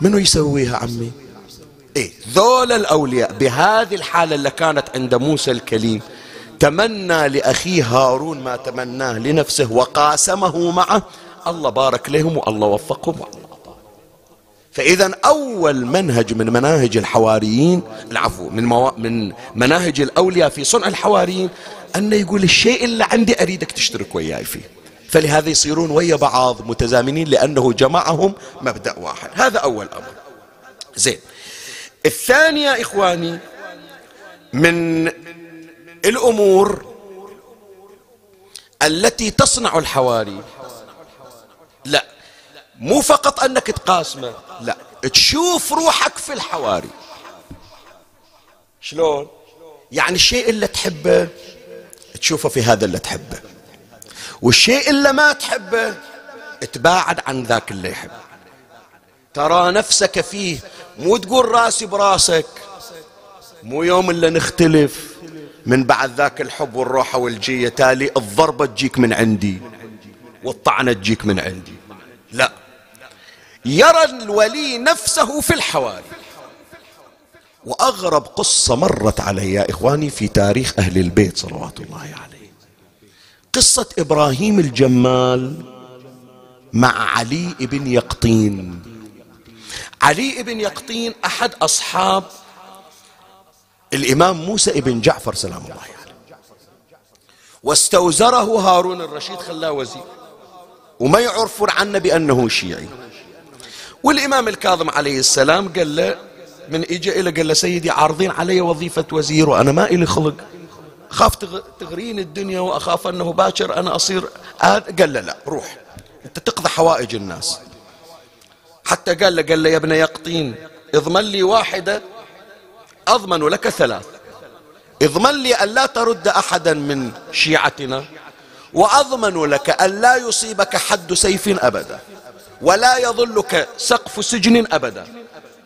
منو يسويها عمي؟ إيه ذول الأولياء بهذه الحالة اللي كانت عند موسى الكليم تمنى لأخيه هارون ما تمناه لنفسه وقاسمه معه. الله بارك لهم والله وفقهم. والله فإذا أول منهج من مناهج الحواريين العفو من, مو... من مناهج الأولياء في صنع الحواريين أنه يقول الشيء اللي عندي أريدك تشترك وياي فيه. فلهذا يصيرون ويا بعض متزامنين لأنه جمعهم مبدأ واحد. هذا أول أمر. زين. الثانية إخواني من الأمور التي تصنع الحواري. لا مو فقط أنك تقاسمه. لا تشوف روحك في الحواري. شلون؟ يعني الشيء اللي تحبه تشوفه في هذا اللي تحبه. والشيء اللي ما تحبه تباعد عن ذاك اللي يحبه. ترى نفسك فيه مو تقول راسي براسك مو يوم اللي نختلف من بعد ذاك الحب والروحة والجية تالي الضربة تجيك من عندي والطعنة تجيك من عندي. لا يرى الولي نفسه في الحواري وأغرب قصة مرت علي يا إخواني في تاريخ أهل البيت صلوات الله عليه. قصة إبراهيم الجمال مع علي بن يقطين. علي بن يقطين أحد أصحاب الإمام موسى بن جعفر سلام الله عليه. واستوزره هارون الرشيد خلاه وزير. وما يعرفون عنه بأنه شيعي. والإمام الكاظم عليه السلام قال له من إجا إلى قال له سيدي عارضين علي وظيفة وزير وأنا ما إلي خلق. خاف تغرين الدنيا وأخاف أنه باكر أنا أصير قال له لا روح. أنت تقضي حوائج الناس. حتى قال له قال له يا ابن يقطين اضمن لي واحدة أضمن لك ثلاث. اضمن لي أن لا ترد أحدا من شيعتنا وأضمن لك أن لا يصيبك حد سيف أبدا. ولا يظلك سقف سجن أبدا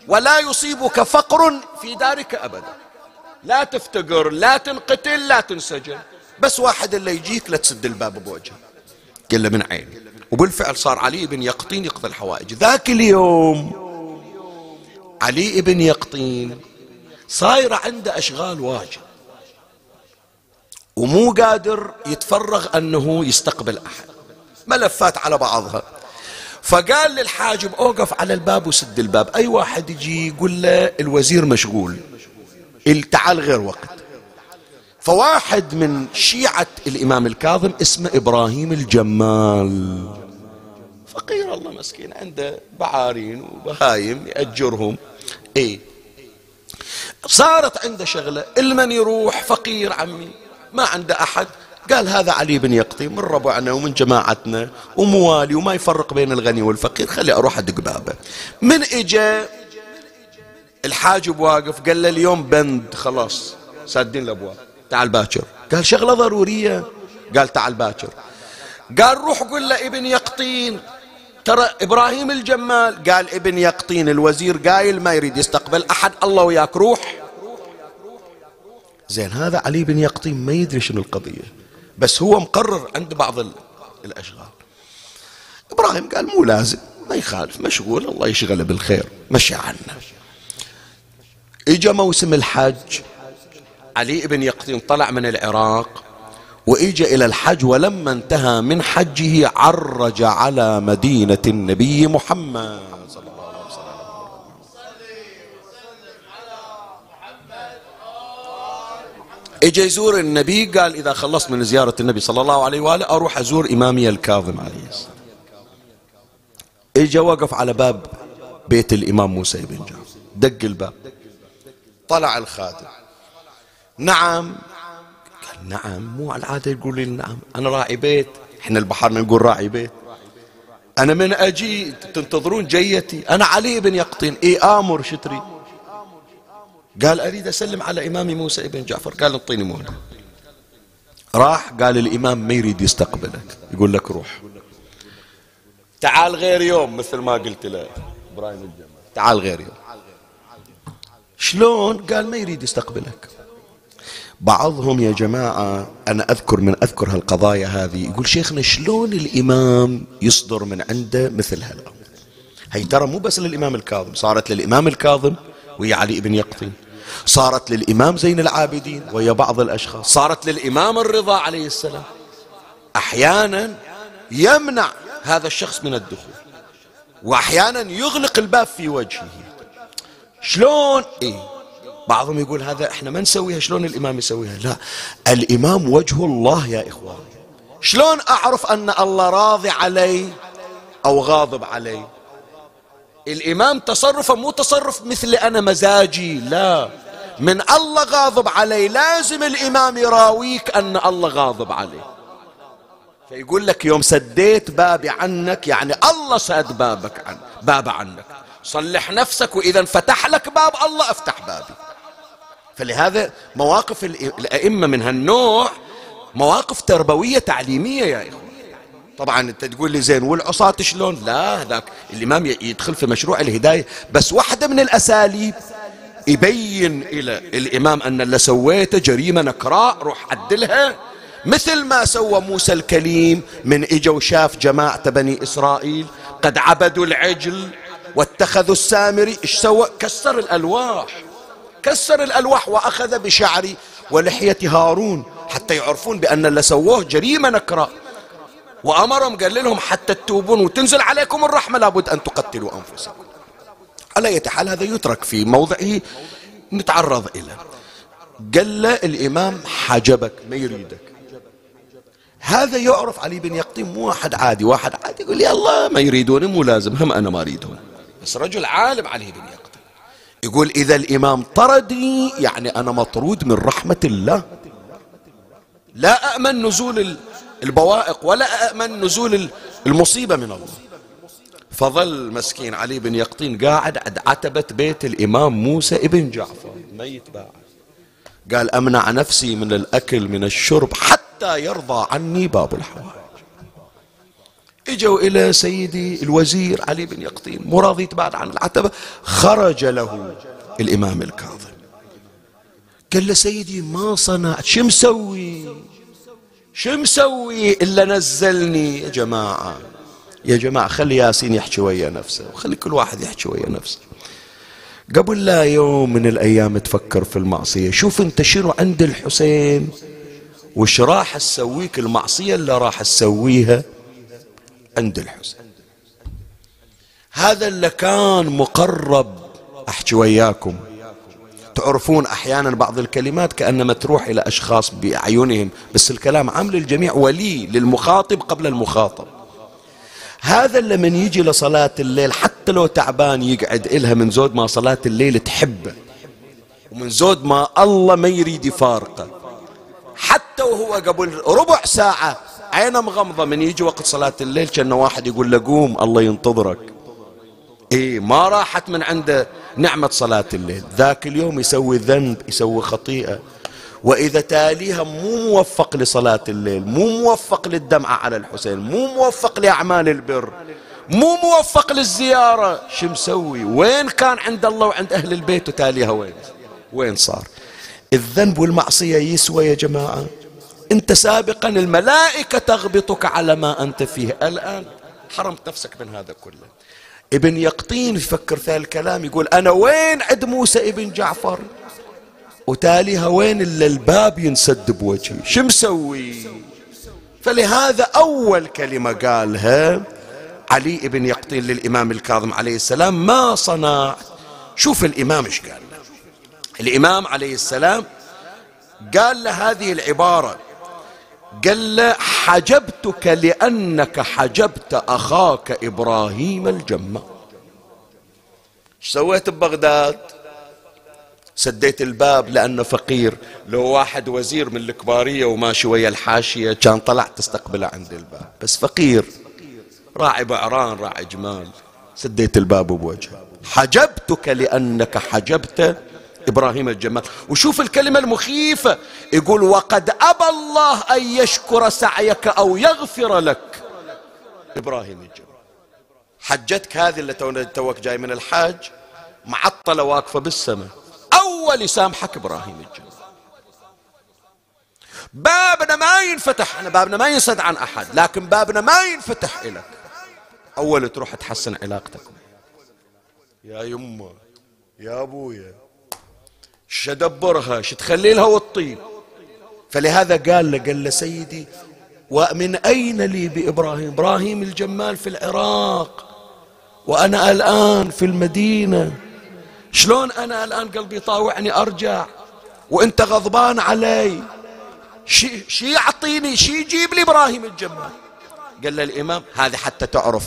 ولا يصيبك فقر في دارك أبدا. لا تفتقر لا تنقتل لا تنسجن. بس واحد اللي يجيك لا تسد الباب بوجهه. له من عيني. وبالفعل صار علي بن يقطين يقضي الحوائج. ذاك اليوم علي بن يقطين صايرة عنده أشغال واجد ومو قادر يتفرغ أنه يستقبل أحد. ملفات على بعضها. فقال للحاجب أوقف على الباب وسد الباب. أي واحد يجي يقول له الوزير مشغول. تعال غير وقت. فواحد من شيعة الإمام الكاظم اسمه إبراهيم الجمال. فقير الله مسكين عنده بعارين وبهايم يأجرهم. إيه. صارت عنده شغلة إلمن يروح فقير عمي ما عنده أحد. قال هذا علي بن يقطي من ربعنا ومن جماعتنا وموالي وما يفرق بين الغني والفقير خلي أروح أدق بابه. من إجا؟ الحاجب واقف قال له اليوم بند خلاص سادين الأبواب. تعال باكر. قال شغلة ضرورية. قال تعال باكر. قال روح قل له ابن يقطين. ترى إبراهيم الجمال قال ابن يقطين الوزير قايل ما يريد يستقبل أحد الله وياك روح. زين هذا علي بن يقطين ما يدري شنو القضية. بس هو مقرر عند بعض الأشغال. إبراهيم قال مو لازم ما يخالف مشغول الله يشغله بالخير مشي عنا. إجا موسم الحج علي بن يقطين طلع من العراق وإجا إلى الحج ولما انتهى من حجه عرج على مدينة النبي محمد صلى الله عليه إجا يزور النبي قال إذا خلصت من زيارة النبي صلى الله عليه وآله أروح أزور إمامي الكاظم عليه السلام. إجا وقف على باب بيت الإمام موسى بن جعفر. دق الباب. طلع الخادم. نعم. نعم. مو على العادة يقول لي نعم. أنا راعي بيت. إحنا البحر نقول راعي بيت. أنا من أجي تنتظرون جيتي. أنا علي بن يقطين. إي آمر شتري. قال أريد أسلم على إمامي موسى بن جعفر. قال انطيني مهلة راح قال الإمام ما يريد يستقبلك. يقول لك روح. تعال غير يوم مثل ما قلت له. إبراهيم الجمال. تعال غير يوم. شلون؟ قال ما يريد يستقبلك. بعضهم يا جماعة أنا أذكر من أذكر هالقضايا هذه يقول شيخنا شلون الإمام يصدر من عنده مثل هالأمر؟ هي ترى مو بس للإمام الكاظم صارت للإمام الكاظم ويا علي بن يقطين. صارت للإمام زين العابدين. ويا بعض الأشخاص. صارت للإمام الرضا عليه السلام. أحيانا يمنع هذا الشخص من الدخول. وأحيانا يغلق الباب في وجهه. شلون؟ إيه. بعضهم يقول هذا إحنا ما نسويها شلون الإمام يسويها؟ لا. الإمام وجه الله يا اخوان شلون أعرف أن الله راضي علي أو غاضب علي؟ الإمام تصرفه مو تصرف مثل أنا مزاجي لا. من الله غاضب علي لازم الإمام يراويك أن الله غاضب عليه. فيقول لك يوم سديت بابي عنك يعني الله سد بابك عن باب عنك. صلح نفسك وإذا فتح لك باب الله افتح بابي. فلهذا مواقف الأئمة من هالنوع مواقف تربوية تعليمية يا إخوة طبعا أنت تقول لي زين والعصاة شلون؟ لا ذاك الإمام يدخل في مشروع الهداية. بس واحدة من الأساليب يبين إلى الإمام أن اللي سويته جريمة نكراء روح عدلها. مثل ما سوى موسى الكليم من إجا وشاف جماعة بني إسرائيل قد عبدوا العجل واتخذوا السامري. إيش سوى؟ كسر الألواح. كسر الألواح وأخذ بشعر ولحية هارون حتى يعرفون بأن اللي سووه جريمة نكراء. وأمرهم قال لهم حتى تتوبون وتنزل عليكم الرحمة لابد أن تقتلوا أنفسكم. على أي حال هذا يترك في موضعه نتعرض إليه قال له الإمام حجبك ما يريدك. هذا يعرف علي بن يقطين مو واحد عادي واحد عادي يقول يا الله ما يريدوني مو لازم هم أنا ما أريدهم. بس رجل عالم علي بن يقطين. يقول إذا الإمام طردني يعني أنا مطرود من رحمة الله. لا أأمن نزول البوائق ولا أأمن نزول المصيبة من الله. فظل مسكين علي بن يقطين قاعد عند عتبة بيت الإمام موسى ابن جعفر. ميت باع قال أمنع نفسي من الأكل من الشرب حتى يرضى عني باب الحوائج. إجوا إلى سيدي الوزير علي بن يقطين مو راضي يتباعد عن العتبة خرج له الإمام الكاظم. قال له سيدي ما صنعت شو مسوي؟ شو مسوي إلا نزلني يا جماعة؟ يا جماعة خلي ياسين يحكي ويا نفسه وخلي كل واحد يحكي ويا نفسه. قبل لا يوم من الأيام تفكر في المعصية شوف أنت شنو عند الحسين؟ وش راح تسويك المعصية اللي راح تسويها عند الحسين؟ هذا اللي كان مقرب أحكي وياكم. تعرفون أحيانا بعض الكلمات كأنما تروح إلى أشخاص بأعينهم بس الكلام عام للجميع ولي للمخاطب قبل المخاطب. هذا اللي من يجي لصلاة الليل حتى لو تعبان يقعد إلها من زود ما صلاة الليل تحبه ومن زود ما الله ما يريد يفارقه. حتى وهو قبل ربع ساعة عينه مغمضة من يجي وقت صلاة الليل كان واحد يقول له قوم الله ينتظرك. إيه ما راحت من عنده نعمة صلاة الليل. ذاك اليوم يسوي ذنب يسوي خطيئة. وإذا تاليها مو موفق لصلاة الليل مو موفق للدمعة على الحسين مو موفق لأعمال البر مو موفق للزيارة. شو مسوي؟ وين كان عند الله وعند أهل البيت وتاليها وين؟ وين صار؟ الذنب والمعصية يسوى يا جماعة. أنت سابقا الملائكة تغبطك على ما أنت فيه. الآن حرمت نفسك من هذا كله. ابن يقطين يفكر في الكلام يقول أنا وين عند موسى ابن جعفر؟ وتاليها وين إلا الباب ينسد بوجهي شو مسوي؟ فلهذا أول كلمة قالها علي بن يقطين للإمام الكاظم عليه السلام ما صنع؟ شوف الإمام إيش قال. الإمام عليه السلام قال له هذه العبارة قال له حجبتك لأنك حجبت أخاك إبراهيم الجمة. سويت ببغداد؟ سديت الباب لأنه فقير. لو واحد وزير من الكبارية وماشي ويا الحاشية كان طلعت تستقبله عند الباب. بس فقير. راعي بعران راعي جمال. سديت الباب بوجهه. حجبتك لأنك حجبت إبراهيم الجمال. وشوف الكلمة المخيفة. يقول وقد أبى الله أن يشكر سعيك أو يغفر لك. إبراهيم الجمال. حجتك هذه اللي توك جاي من الحاج معطلة واقفة بالسماء. أول يسامحك إبراهيم الجمال. بابنا ما ينفتح إحنا بابنا ما ينسد عن أحد لكن بابنا ما ينفتح إلك. أول تروح تحسن علاقتك. يا يمه يا أبويا. شدبرها شتخلي لها والطين فلهذا قال له قال له سيدي ومن أين لي بإبراهيم؟ إبراهيم الجمال في العراق وأنا الآن في المدينة. شلون أنا الآن قلبي طاوعني أرجع؟ وأنت غضبان علي. شي, شي يعطيني شي يجيب لي إبراهيم الجمال. قال له الإمام هذه حتى تعرف.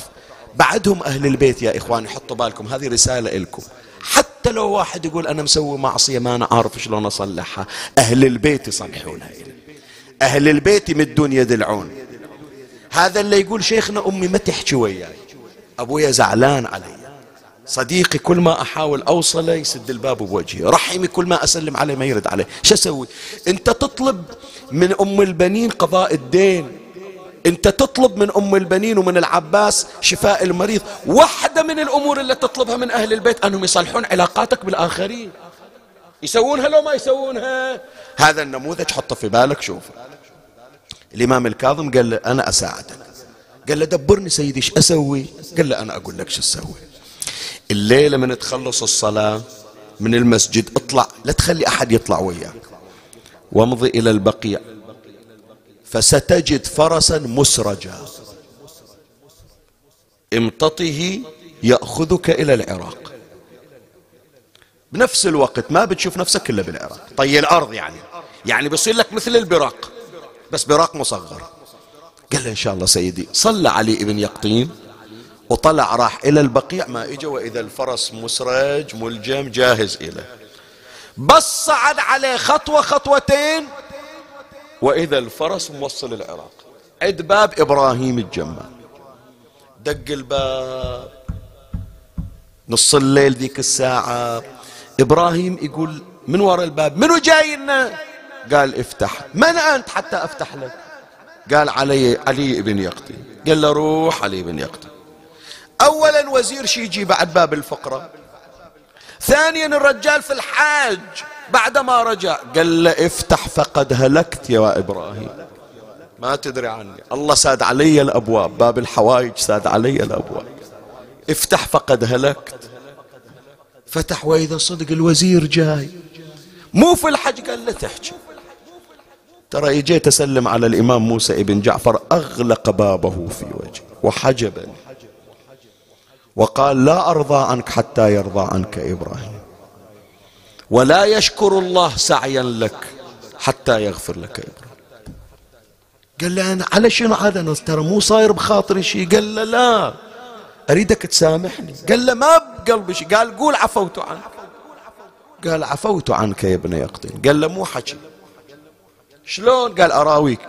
بعدهم أهل البيت يا إخواني حطوا بالكم هذه رسالة لكم حتى لو واحد يقول أنا مسوي معصية ما أنا عارف شلون أصلحها. أهل البيت يصلحونها أهل البيت يمدون يد العون. هذا اللي يقول شيخنا أمي ما تحكي وياي. أبويا زعلان علي. صديقي كل ما أحاول أوصله يسد الباب بوجهي. رحمي كل ما أسلم عليه ما يرد عليه. شو أسوي؟ أنت تطلب من أم البنين قضاء الدين. انت تطلب من ام البنين ومن العباس شفاء المريض. واحدة من الأمور اللي تطلبها من أهل البيت انهم يصلحون علاقاتك بالاخرين. يسوونها لو ما يسوونها. هذا النموذج حطه في بالك شوفه الإمام الكاظم قال له أنا أساعدك. قال له دبرني سيدي إيش أسوي؟ قال له أنا أقول لك شو تسوي. الليلة من تخلص الصلاة من المسجد اطلع. لا تخلي أحد يطلع وياك. وامضي إلى البقيع. فستجد فرسا مسرجا. امتطه يأخذك إلى العراق. بنفس الوقت ما بتشوف نفسك إلا بالعراق. طي الأرض يعني. يعني بيصير لك مثل البراق. بس براق مصغر. قال إن شاء الله سيدي صلى علي ابن يقطين. وطلع راح إلى البقيع ما إجا وإذا الفرس مسرج ملجم جاهز إليه. بس صعد عليه خطوة خطوتين وإذا الفرس موصل العراق. عد باب إبراهيم الجمال. دق الباب. نص الليل ذيك الساعة. إبراهيم يقول من وراء الباب؟ منو جاينا قال افتح. من أنت حتى أفتح لك؟ قال علي علي بن يقطي قال له روح علي بن يقطي أولا وزير شي يجي بعد باب الفقرة. ثانيا الرجال في الحاج. بعدما رجع قال له افتح فقد هلكت يا إبراهيم. ما تدري عني. الله ساد علي الأبواب. باب الحوائج ساد علي الأبواب. افتح فقد هلكت. فتح وإذا صدق الوزير جاي. مو في الحج قال له تحكي ترى اجيت أسلم على الإمام موسى ابن جعفر أغلق بابه في وجهي وحجبني. وقال لا أرضى عنك حتى يرضى عنك إبراهيم. ولا يشكر الله سعيا لك حتى يغفر لك إبراهيم. قال له أنا على شنو هذا أنا ترى مو صاير بخاطري شيء. قال له لا. أريدك تسامحني؟ قال له ما بقلبي شيء. قال قول عفوت عنك. قال عفوت عنك يا ابن يقطين. قال له مو حكي. شلون؟ قال أراويك.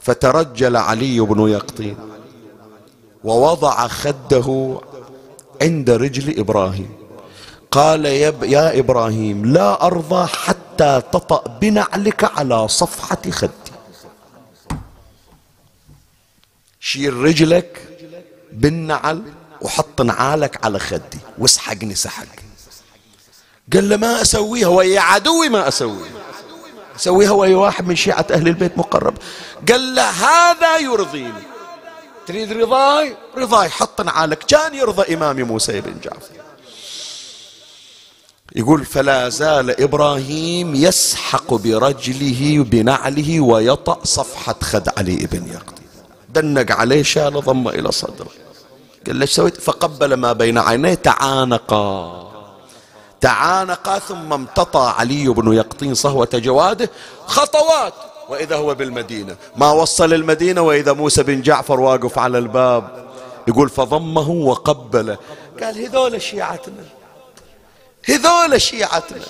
فترجل علي بن يقطين ووضع خده عند رجل إبراهيم. قال يا, إبراهيم لا أرضى حتى تطأ بنعلك على صفحة خدي. شيل رجلك بالنعل وحط نعالك على خدي. واسحقني سحق. قال له ما أسويها؟ ويا عدوي ما أسويها. أسويها ويا واحد من شيعة أهل البيت مقرب. قال له هذا يرضيني. تريد رضاي؟ رضاي حط نعالك. كان يرضى إمام موسى بن جعفر. يقول فلا زال إبراهيم يسحق برجله بنعله ويطأ صفحة خد علي بن يقطي دنق عليه شال ضم إلى صدره. قال له سويت؟ فقبل ما بين عينيه تعانقا. تعانقا ثم امتطى علي بن يقطين صهوة جواده. خطوات! وإذا هو بالمدينة. ما وصل المدينة وإذا موسى بن جعفر واقف على الباب. يقول فضمه وقبله. قال هذول شيعتنا. هذول شيعتنا.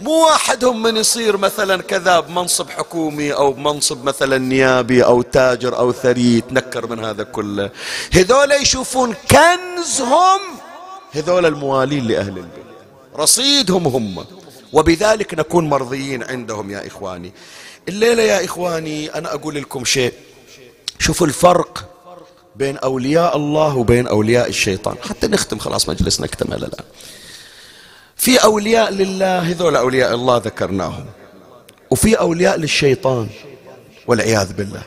مو واحدهم من يصير مثلا كذا بمنصب حكومي أو بمنصب مثلا نيابي أو تاجر أو ثري يتنكر من هذا كله. هذول يشوفون كنزهم هذول الموالين لأهل البيت. رصيدهم هم. وبذلك نكون مرضيين عندهم يا إخواني. الليلة يا إخواني أنا أقول لكم شيء. شوفوا الفرق بين أولياء الله وبين أولياء الشيطان. حتى نختم خلاص مجلسنا اكتمل الآن. في أولياء لله هذول أولياء الله ذكرناهم. وفي أولياء للشيطان والعياذ بالله.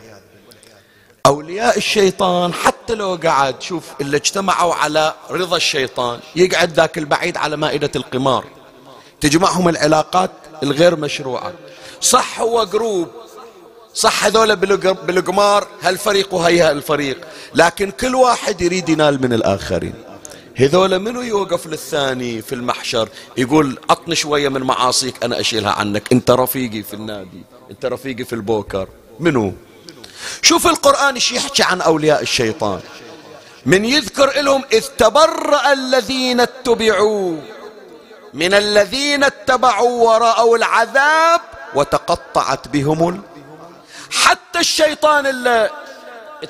أولياء الشيطان حتى لو قعد شوف اللي اجتمعوا على رضا الشيطان يقعد ذاك البعيد على مائدة القمار. تجمعهم العلاقات الغير مشروعة. صح هو جروب. صح هذول بالقمار هالفريق وهي هالفريق لكن كل واحد يريد ينال من الآخرين. هذول منو يوقف للثاني في المحشر؟ يقول عطني شوية من معاصيك أنا أشيلها عنك. أنت رفيقي في النادي أنت رفيقي في البوكر. منو؟ شوف القرآن إيش يحكي عن أولياء الشيطان. من يذكر لهم إذ تبرأ الذين اتبعوا. من الذين اتبعوا ورأوا العذاب وتقطعت بهم ال... حتى الشيطان اللي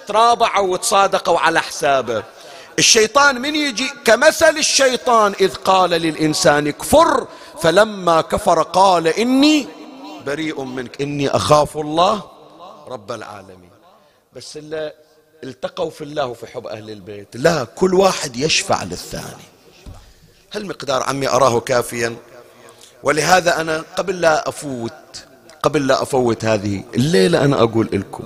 ترابعوا وتصادقوا على حسابه. الشيطان من يجي كمثل الشيطان إذ قال للإنسان كفر فلما كفر قال إني بريء منك إني أخاف الله رب العالمين. بس اللي التقوا في الله وفي حب أهل البيت. لا كل واحد يشفع للثاني. هل مقدار عمي أراه كافيا؟ ولهذا أنا قبل لا أفوت قبل لا أفوت هذه الليلة أنا أقول لكم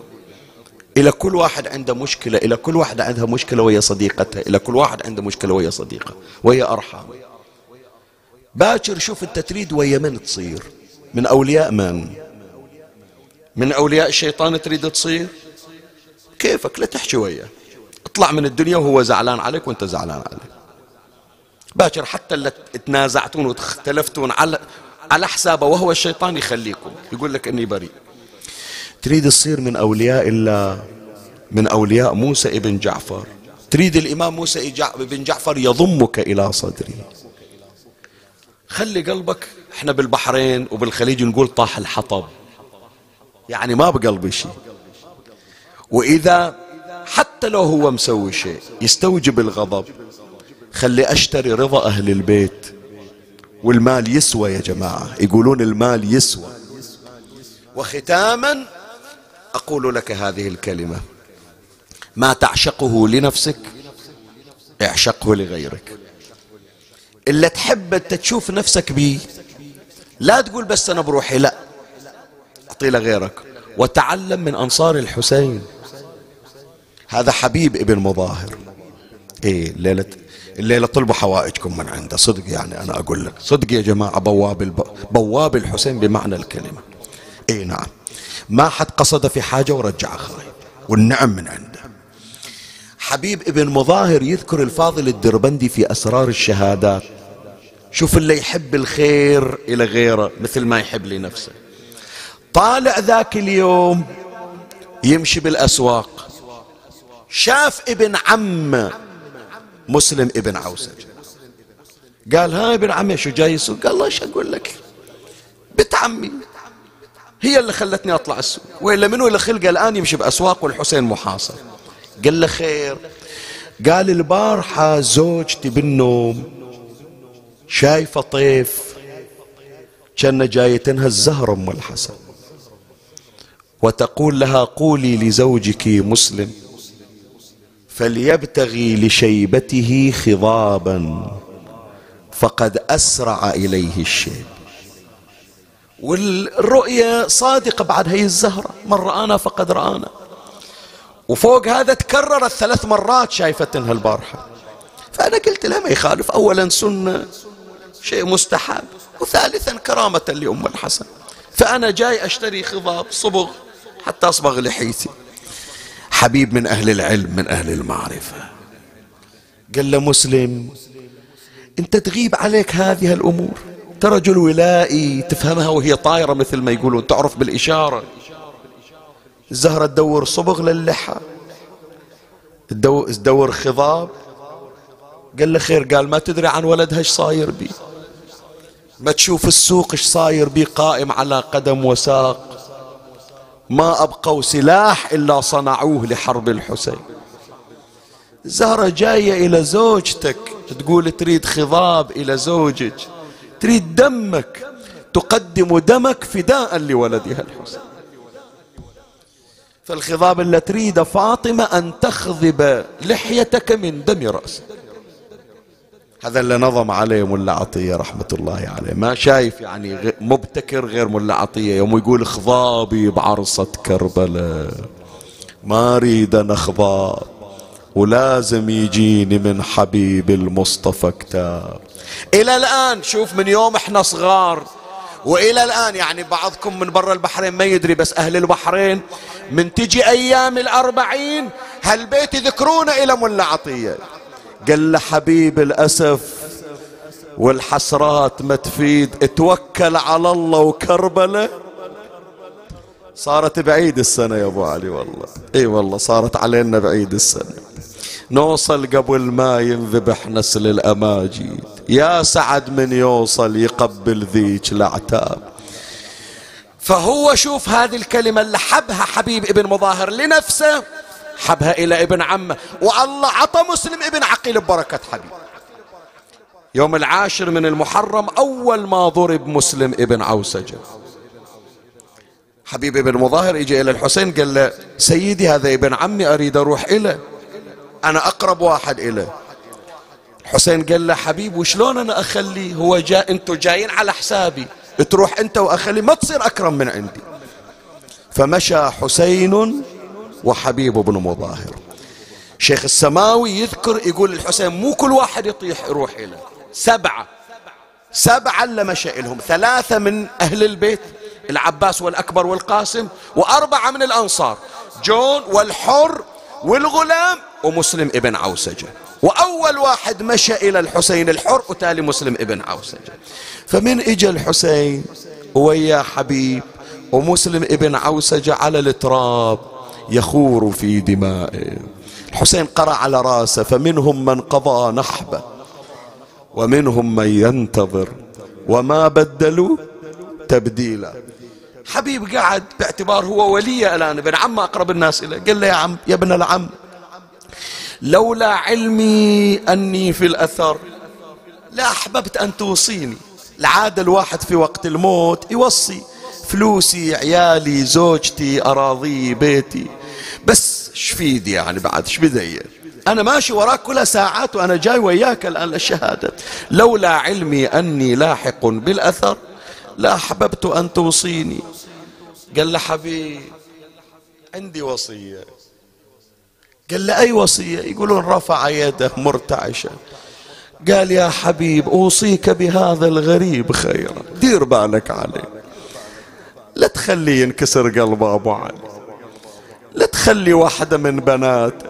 إلى كل واحد عنده مشكلة إلى كل واحد عندها مشكلة ويا صديقتها إلى كل واحد عنده مشكلة ويا صديقة ويا أرحام باكر شوف أنت تريد ويا من تصير؟ من أولياء من؟ من أولياء الشيطان تريد تصير؟ كيفك؟ لا تحكي وياه. اطلع من الدنيا وهو زعلان عليك وأنت زعلان عليه. باكر حتى اللي تنازعتون واختلفتون على على حسابه وهو الشيطان يخليكم يقول لك إني بريء. تريد تصير من أولياء الله من أولياء موسى ابن جعفر. تريد الإمام موسى ابن جعفر يضمك إلى صدره خلي قلبك إحنا بالبحرين وبالخليج نقول طاح الحطب. يعني ما بقلبي شيء وإذا حتى لو هو مسوي شيء يستوجب الغضب. خلي أشتري رضا أهل البيت. والمال يسوى يا جماعة. يقولون المال يسوى. وختاما أقول لك هذه الكلمة. ما تعشقه لنفسك اعشقه لغيرك. إلا تحب أنت تشوف نفسك بيه لا تقول بس أنا بروحي لا. أعطي لغيرك. وتعلم من أنصار الحسين. هذا حبيب ابن مظاهر. إيه الليلة الليلة طلبوا حوائجكم من عنده. صدق يعني أنا أقول لك. صدق يا جماعة بواب الب... بواب الحسين بمعنى الكلمة. اي نعم. ما حد قصد في حاجة ورجع خايب والنعم من عنده. حبيب ابن مظاهر يذكر الفاضل الدربندي في أسرار الشهادات. شوف اللي يحب الخير إلى غيره مثل ما يحب لنفسه. طالع ذاك اليوم يمشي بالأسواق. شاف ابن عم مسلم ابن عوسج قال ها ابن عمي شو جاي يسوق قال الله إيش أقول لك؟ بنت عمي. هي اللي خلتني أطلع السوق. وإلا منو اللي خلقه الآن يمشي بأسواق والحسين محاصر؟ قال له خير. قال البارحة زوجتي بالنوم شايفة طيف كان جايتنها الزهر أم الحسن. وتقول لها قولي لزوجك مسلم فليبتغي لشيبته خضابا فقد أسرع إليه الشيب. والرؤية صادقة بعد هي الزهرة. من رآنا فقد رآنا. وفوق هذا تكررت ثلاث مرات شايفتنها البارحة فأنا قلت لها ما يخالف أولا سنة. شيء مستحب. وثالثا كرامة لأم الحسن. فأنا جاي أشتري خضاب صبغ حتى أصبغ لحيتي. حبيب من أهل العلم من أهل المعرفة. قال له مسلم أنت تغيب عليك هذه الأمور. أنت رجل ولائي تفهمها وهي طايرة مثل ما يقولون تعرف بالإشارة. الزهرة تدور صبغ للحى تدور خضاب. قال له خير قال ما تدري عن ولدها إيش صاير بي؟ ما تشوف السوق إيش صاير بي؟ قائم على قدم وساق. ما أبقوا سلاح إلا صنعوه لحرب الحسين. زهرة جاية إلى زوجتك تقول تريد خضاب إلى زوجك. تريد دمك تقدم دمك فداء لولدها الحسين. فالخضاب اللي تريد فاطمة أن تخضب لحيتك من دم رأسك. هذا اللي نظم عليه ملا عطية رحمة الله عليه. ما شايف يعني مبتكر غير ملا عطية. يوم يقول خضابي بعرصة كربلاء. ما أريد أنا خضاب ولازم يجيني من حبيب المصطفى كتاب. إلى الآن شوف من يوم إحنا صغار. وإلى الآن يعني بعضكم من برا البحرين ما يدري بس أهل البحرين من تجي أيام الأربعين هالبيت يذكرونه إلى ملا عطية. قال له حبيب الأسف والحسرات ما تفيد اتوكل على الله وكربلة. صارت بعيد السنة يا أبو علي والله. إي والله صارت علينا بعيد السنة. نوصل قبل ما ينذبح نسل الأماجيد. يا سعد من يوصل يقبل ذيك الأعتاب. فهو شوف هذه الكلمة اللي حبها حبيب ابن مظاهر لنفسه حبها إلى ابن عمه. والله عطى مسلم ابن عقيل ببركة حبيب. يوم العاشر من المحرم أول ما ضرب مسلم ابن عوسجة حبيب ابن مظاهر اجى إلى الحسين قال له سيدي هذا ابن عمي أريد أروح إليه أنا أقرب واحد إليه. حسين قال له حبيب وشلون أنا أخليه هو جاء أنتوا جايين على حسابي؟ تروح أنت وأخلي ما تصير أكرم من عندي. فمشى حسين وحبيب بن مظاهر. شيخ السماوي يذكر يقول الحسين مو كل واحد يطيح يروح إلى سبعة. سبعة اللي مشى إلهم. ثلاثة من أهل البيت العباس والأكبر والقاسم وأربعة من الأنصار. جون والحر والغلام ومسلم ابن عوسجة. وأول واحد مشى إلى الحسين الحر وتالي مسلم ابن عوسجة. فمن إجا الحسين؟ ويا حبيب ومسلم ابن عوسجة على التراب يخور في دمائه. الحسين قرأ على راسه فمنهم من قضى نحبه ومنهم من ينتظر وما بدلوا تبديلا. حبيب قعد باعتبار هو ولي الآن ابن عم أقرب الناس إليه. قال له يا عم يا ابن العم لولا علمي أني في الأثر لا أحببت أن توصيني. العادة الواحد في وقت الموت يوصي فلوسي عيالي زوجتي أراضي بيتي. بس شفيد يعني بعد؟ إيش بدي؟ أنا ماشي وراك كلها ساعات وأنا جاي وياك الآن للشهادة لولا علمي أني لاحق بالأثر لا أحببت أن توصيني. قال له حبيب عندي وصية. قال له أي وصية؟ يقولون رفع يده مرتعشة. قال يا حبيب أوصيك بهذا الغريب خيرا. دير بالك عليه. لا لا تخلي ينكسر قلب أبو علي. لا تخلي واحدة من بناته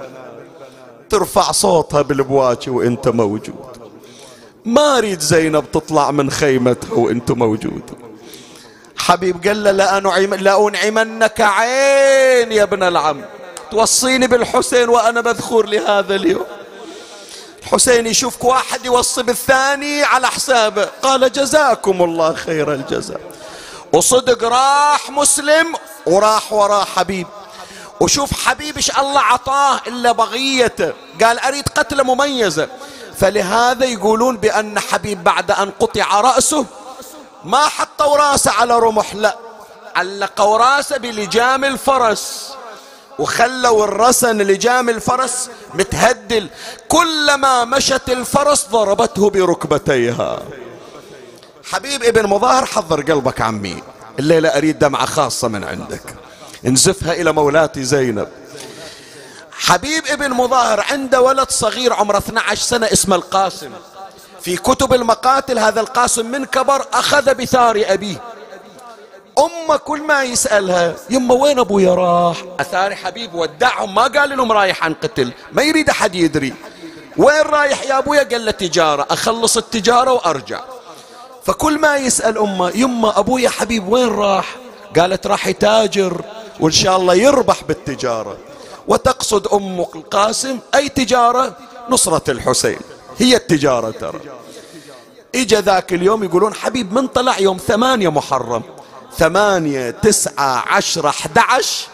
ترفع صوتها بالبواكي وإنت موجود. ما أريد زينب تطلع من خيمتها وإنت موجود. حبيب قال له لأنعم لأنعمنك عين يا ابن العم. توصيني بالحسين وأنا مذخور لهذا اليوم. الحسين يشوفك واحد يوصي بالثاني على حسابه قال جزاكم الله خير الجزاء. وصدق راح مسلم وراح وراه حبيب. وشوف حبيب إيش الله عطاه إلا بغيته قال أريد قتله مميزه فلهذا يقولون بأن حبيب بعد أن قطع رأسه ما حطوا رأسه على رمح لا علقوا رأسه بلجام الفرس. وخلوا الرسن لجام الفرس متهدل. كلما مشت الفرس ضربته بركبتيها. حبيب ابن مظاهر حضر قلبك عمي. الليلة أريد دمعة خاصة من عندك. انزفها إلى مولاتي زينب. حبيب ابن مظاهر عنده ولد صغير عمره 12 سنة اسمه القاسم. في كتب المقاتل هذا القاسم من كبر أخذ بثار أبيه. أمه كل ما يسألها يمه وين أبويا راح؟ أثار حبيب ودعهم ما قال لهم رايح عن قتل. ما يريد أحد يدري. وين رايح يا أبويا؟ قال له تجارة. أخلص التجارة وأرجع. فكل ما يسأل أمه يمه أبويا حبيب وين راح؟ قالت راح يتاجر وإن شاء الله يربح بالتجارة. وتقصد أم القاسم أي تجارة؟ نصرة الحسين. هي التجارة ترى. إجا ذاك اليوم يقولون حبيب من طلع يوم ثمانية محرم. ثمانية تسعة عشرة أحد عشر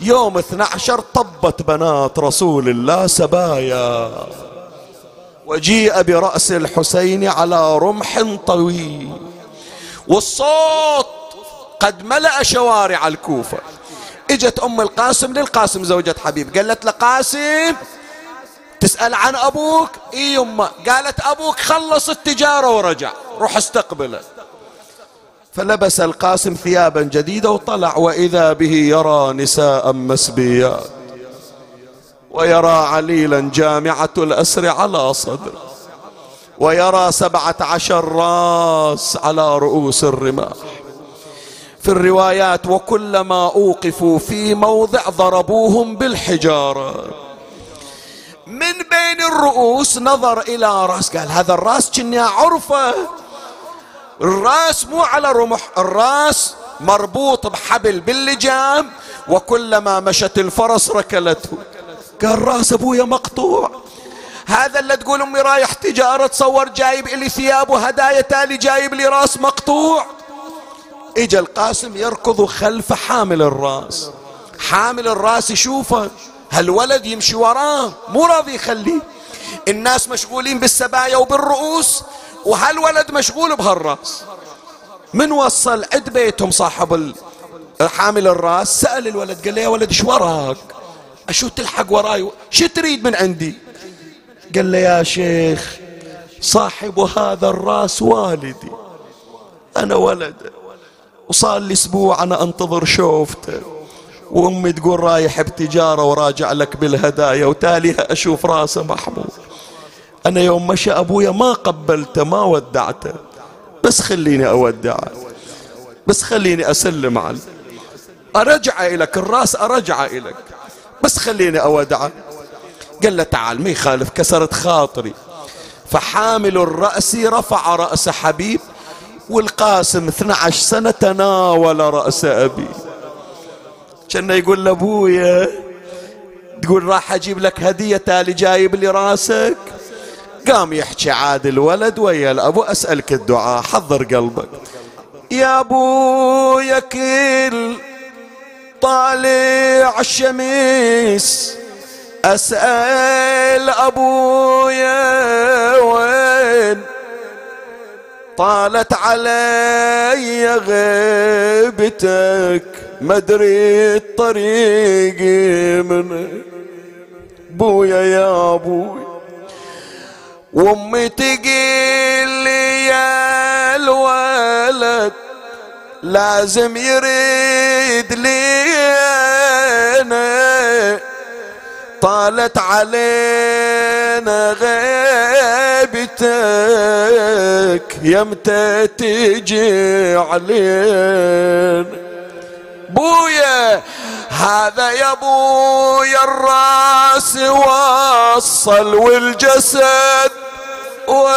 يوم اثنى عشر طبت بنات رسول الله سبايا. وجيء برأس الحسين على رمح طويل. والصوت قد ملأ شوارع الكوفة. إجت أم القاسم للقاسم زوجة حبيب. قالت له قاسم تسأل عن أبوك؟ إي يمه قالت أبوك خلص التجارة ورجع. روح استقبله. فلبس القاسم ثيابا جديدة وطلع وإذا به يرى نساء مسبيات ويرى عليلا جامعة الأسر على صدر ويرى سبعة عشر راس على رؤوس الرماح. في الروايات وكلما أوقفوا في موضع ضربوهم بالحجارة. من بين الرؤوس نظر إلى رأس قال هذا الرأس كني أعرفه الراس مو على رمح الراس مربوط بحبل باللجام وكلما مشت الفرس ركلته. قال راس أبويا مقطوع. هذا اللي تقول أمي رايح تجارة تصور جايب لي ثياب وهدايا تالي جايب لي راس مقطوع. إجا القاسم يركض خلف حامل الراس. حامل الراس يشوفه هالولد يمشي وراه مو راضي يخليه. الناس مشغولين بالسبايا وبالرؤوس. وهالولد مشغول بهالراس. من وصل عند بيتهم صاحب حامل الراس سأل الولد قال له يا ولد إيش وراك؟ أشو تلحق وراي؟ شو تريد من عندي؟ قال له يا شيخ صاحب هذا الراس والدي. أنا ولد وصار لي أسبوع أنا أنتظر شوفته. وأمي تقول رايح بتجارة وراجع لك بالهدايا وتاليها أشوف راسه محمود. أنا يوم مشى أبويا ما قبلته ما ودعته بس خليني أودعه بس خليني أسلم عليه أرجع إليك الرأس أرجع إليك. بس خليني أودعه قال له تعال ما يخالف كسرت خاطري. فحامل الرأس رفع رأس حبيب والقاسم 12 سنة تناول رأس أبي. كان يقول لأبويا تقول راح أجيب لك هدية تالي جايب لي رأسك. قام يحكي عاد الولد ويا الأبو أسألك الدعاء حضر قلبك. يا أبو كل طالع الشميس أسأل أبويا وين؟ طالت علي غيبتك مدري الطريق من بويا يا أبوي. وأمي تقيل لي يا الولد لازم يريد لي أنا. طالت علينا غيبتك يمتى تجي علينا. هذا يا ابويا الرأس وصل والجسد وين؟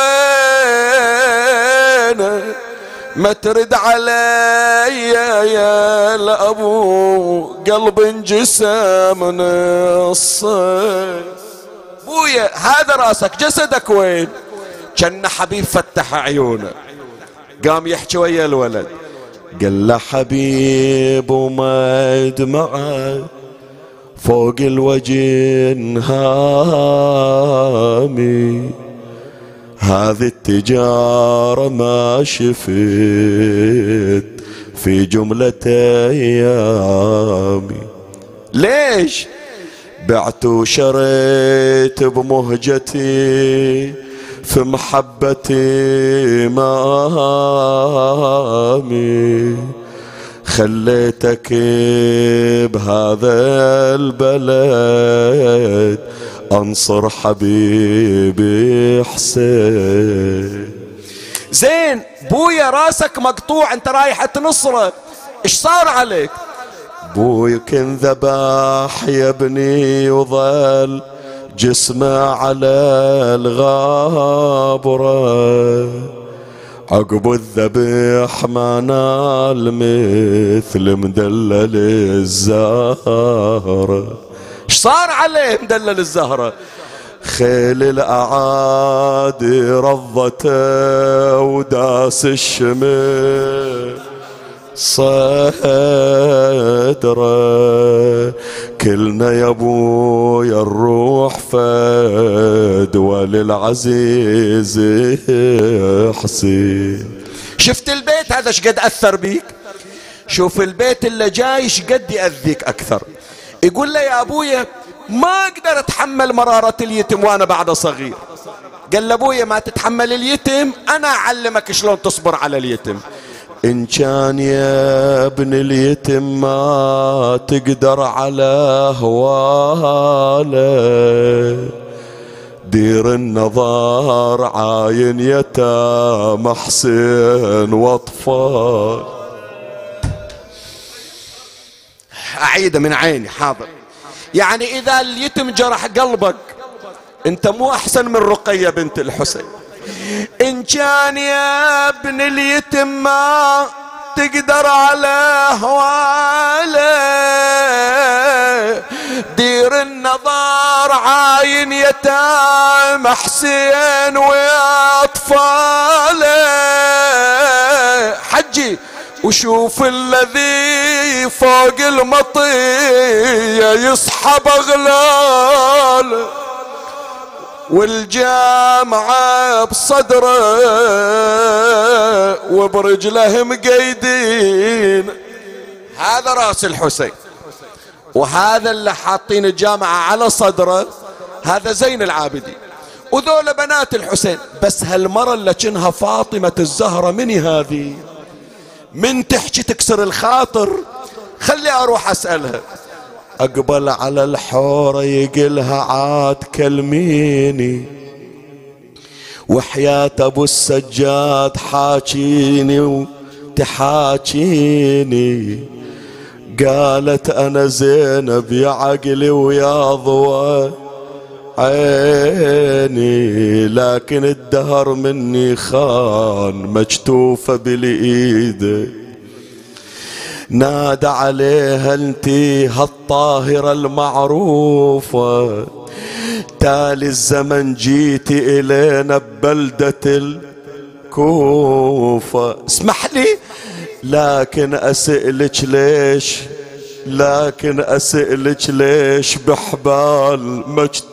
ما ترد علي يا الأبو قلب انجسم نصين بويا هذا رأسك جسدك وين؟ كأن حبيب فتح عيونه. قام يحكي ويا الولد. قال له حبيب وما دمعه فوق الوجه هامي. هذه التجارة ما شفت في جملة أيامي. ليش؟ بعت وشريت بمهجتي في محبتي مامي. خليتك بهذا البلد أنصر حبيبي حسين. زين بويا راسك مقطوع أنت رايح تنصره. إيش صار عليك؟ بوي كن ذبح يا ابني وظل جسمه على الغابرة. عقب الذبح ما نال مثل مدلل الزهرة. إيش صار عليه مدلل الزهرة؟ خيل الأعادي رضته وداس الشمال صدره كلنا يا ابويا الروح فد وللعزيز حسين. شفت البيت هذا شقد أثر بيك؟ شوف البيت اللي جاي شقد يأذيك أكثر. يقول له يا أبويا ما أقدر أتحمل مرارة اليتم وأنا بعد صغير. قال له أبويا ما تتحمل اليتم أنا أعلمك شلون تصبر على اليتم. إن كان يا ابن اليتم ما تقدر على هواله. دير النظار عاين يتام حسين واطفال أعيده من عيني حاضر. يعني إذا اليتم جرح قلبك أنت مو أحسن من رقية بنت الحسين. إن كان يا ابن اليتم ما تقدر على هواله دير النظار عاين يتام حسين وأطفاله. حجي وشوف الذي فوق المطية يسحب أغلاله. والجامعة بصدره وبرجله مقيدين. هذا راس الحسين. وهذا اللي حاطين الجامعة على صدره هذا زين العابدين. وذول بنات الحسين بس هالمرة اللي كنها فاطمة الزهرة مني هذه؟ من تحكي تكسر الخاطر؟ خلي أروح أسألها. أقبل على الحورة يقلها عاد كلميني. وحياة أبو السجاد حاكيني وتحاكيني. قالت أنا زينب يا عقلي ويا ضوى عيني لكن الدهر مني خان مجتوفة بالإيد. نادى عليها انت هالطاهرة المعروفة تالي الزمن جيتي إلينا ببلدة الكوفة اسمح لي لكن اسئلك ليش لكن اسئلك ليش بحبال مجد؟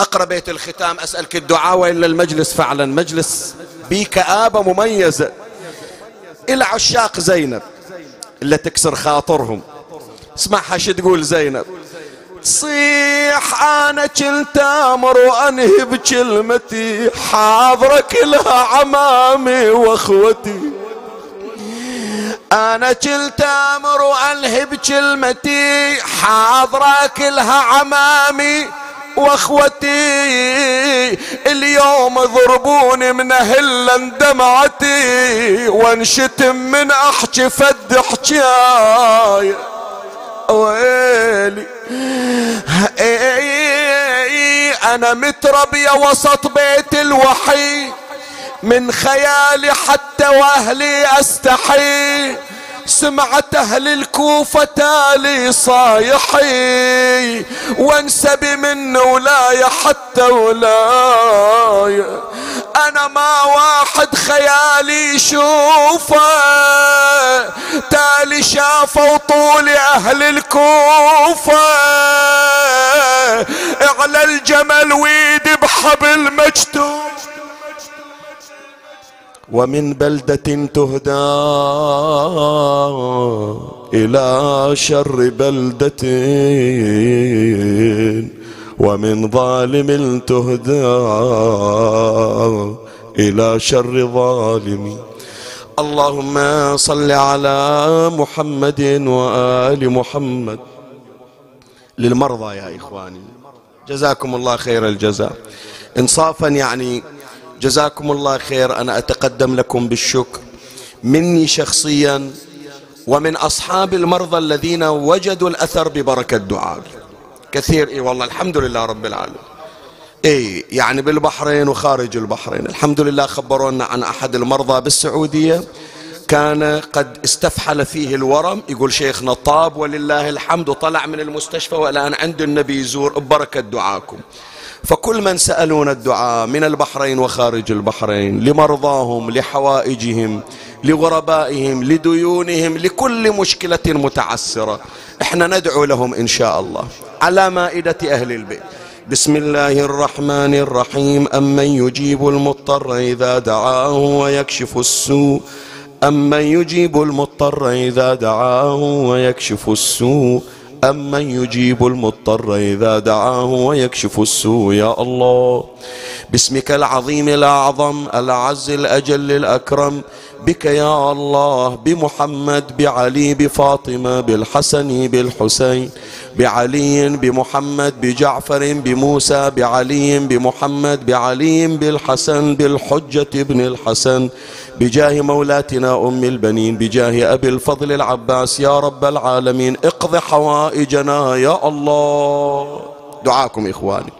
أقرأ بيت الختام أسألك الدعاء والا المجلس فعلا. مجلس بكآبة مميزة إلى عشاق زينب اللي تكسر خاطرهم. اسمعها شو تقول زينب تصيح أنا كنت أمر وانهي بكلمتي حاضرك لها عمامي وأخوتي. أنا كنت أمر وانهي بكلمتي حاضرك لها عمامي وأخوتي اليوم ضربوني من أهل دمعتي وانشتم من أحكي فد حكايه ويلي أنا متربية وسط بيت الوحي من خيالي حتى وأهلي أستحي. سمعت أهل الكوفة تالي صايحي وانسبي من ولاية حتى ولاية أنا ما واحد خيالي شوفه تالي شافوا طول أهل الكوفة. على الجمل ويد بحبل مجتوب ومن بلدة تهدى إلى شر بلدة ومن ظالم تهدى إلى شر ظالم. اللهم صل على محمد وآل محمد. للمرضى يا إخواني. جزاكم الله خير الجزاء. انصافا يعني جزاكم الله خير. أنا أتقدم لكم بالشكر. مني شخصيا ومن أصحاب المرضى الذين وجدوا الأثر ببركة دعاء كثير. إي والله الحمد لله رب العالمين. إي يعني بالبحرين وخارج البحرين. الحمد لله خبرونا عن أحد المرضى بالسعودية. كان قد استفحل فيه الورم. يقول شيخنا طاب ولله الحمد وطلع من المستشفى والآن عند النبي يزور. ببركة دعاكم. فكل من سألونا الدعاء من البحرين وخارج البحرين لمرضاهم لحوائجهم لغربائهم لديونهم لكل مشكلة متعسرة. إحنا ندعو لهم إن شاء الله. على مائدة أهل البيت. بسم الله الرحمن الرحيم. أمن يجيب المضطر إذا دعاه ويكشف السوء. أمن يجيب المضطر إذا دعاه ويكشف السوء. أمن يجيب المضطر إذا دعاه ويكشف السوء يا الله باسمك العظيم الأعظم الأعز الأجل الأكرم بك يا الله بمحمد بعلي بفاطمة بالحسن بالحسين بعلي بمحمد بجعفر بموسى بعلي بمحمد بعلي بالحسن بالحجة ابن الحسن بجاه مولاتنا أم البنين بجاه أبي الفضل العباس يا رب العالمين اقض حوائجنا يا الله. دعاكم إخواني.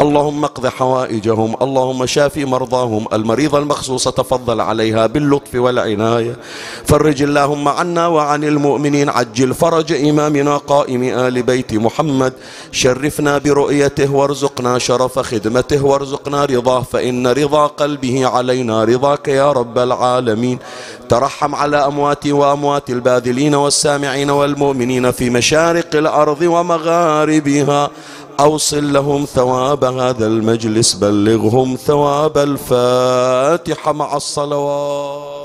اللهم اقض حوائجهم اللهم شافي مرضاهم. المريضة المخصوصة تفضل عليها باللطف والعناية. فرج اللهم عنا وعن المؤمنين. عجل فرج إمامنا قائم آل بيت محمد. شرفنا برؤيته وارزقنا شرف خدمته وارزقنا رضاه. فإن رضا قلبه علينا رضاك يا رب العالمين. ترحم على أمواتي وأموات الباذلين والسامعين والمؤمنين في مشارق الأرض ومغاربها. أوصل لهم ثواب هذا المجلس بلغهم ثواب الفاتحة مع الصلوات.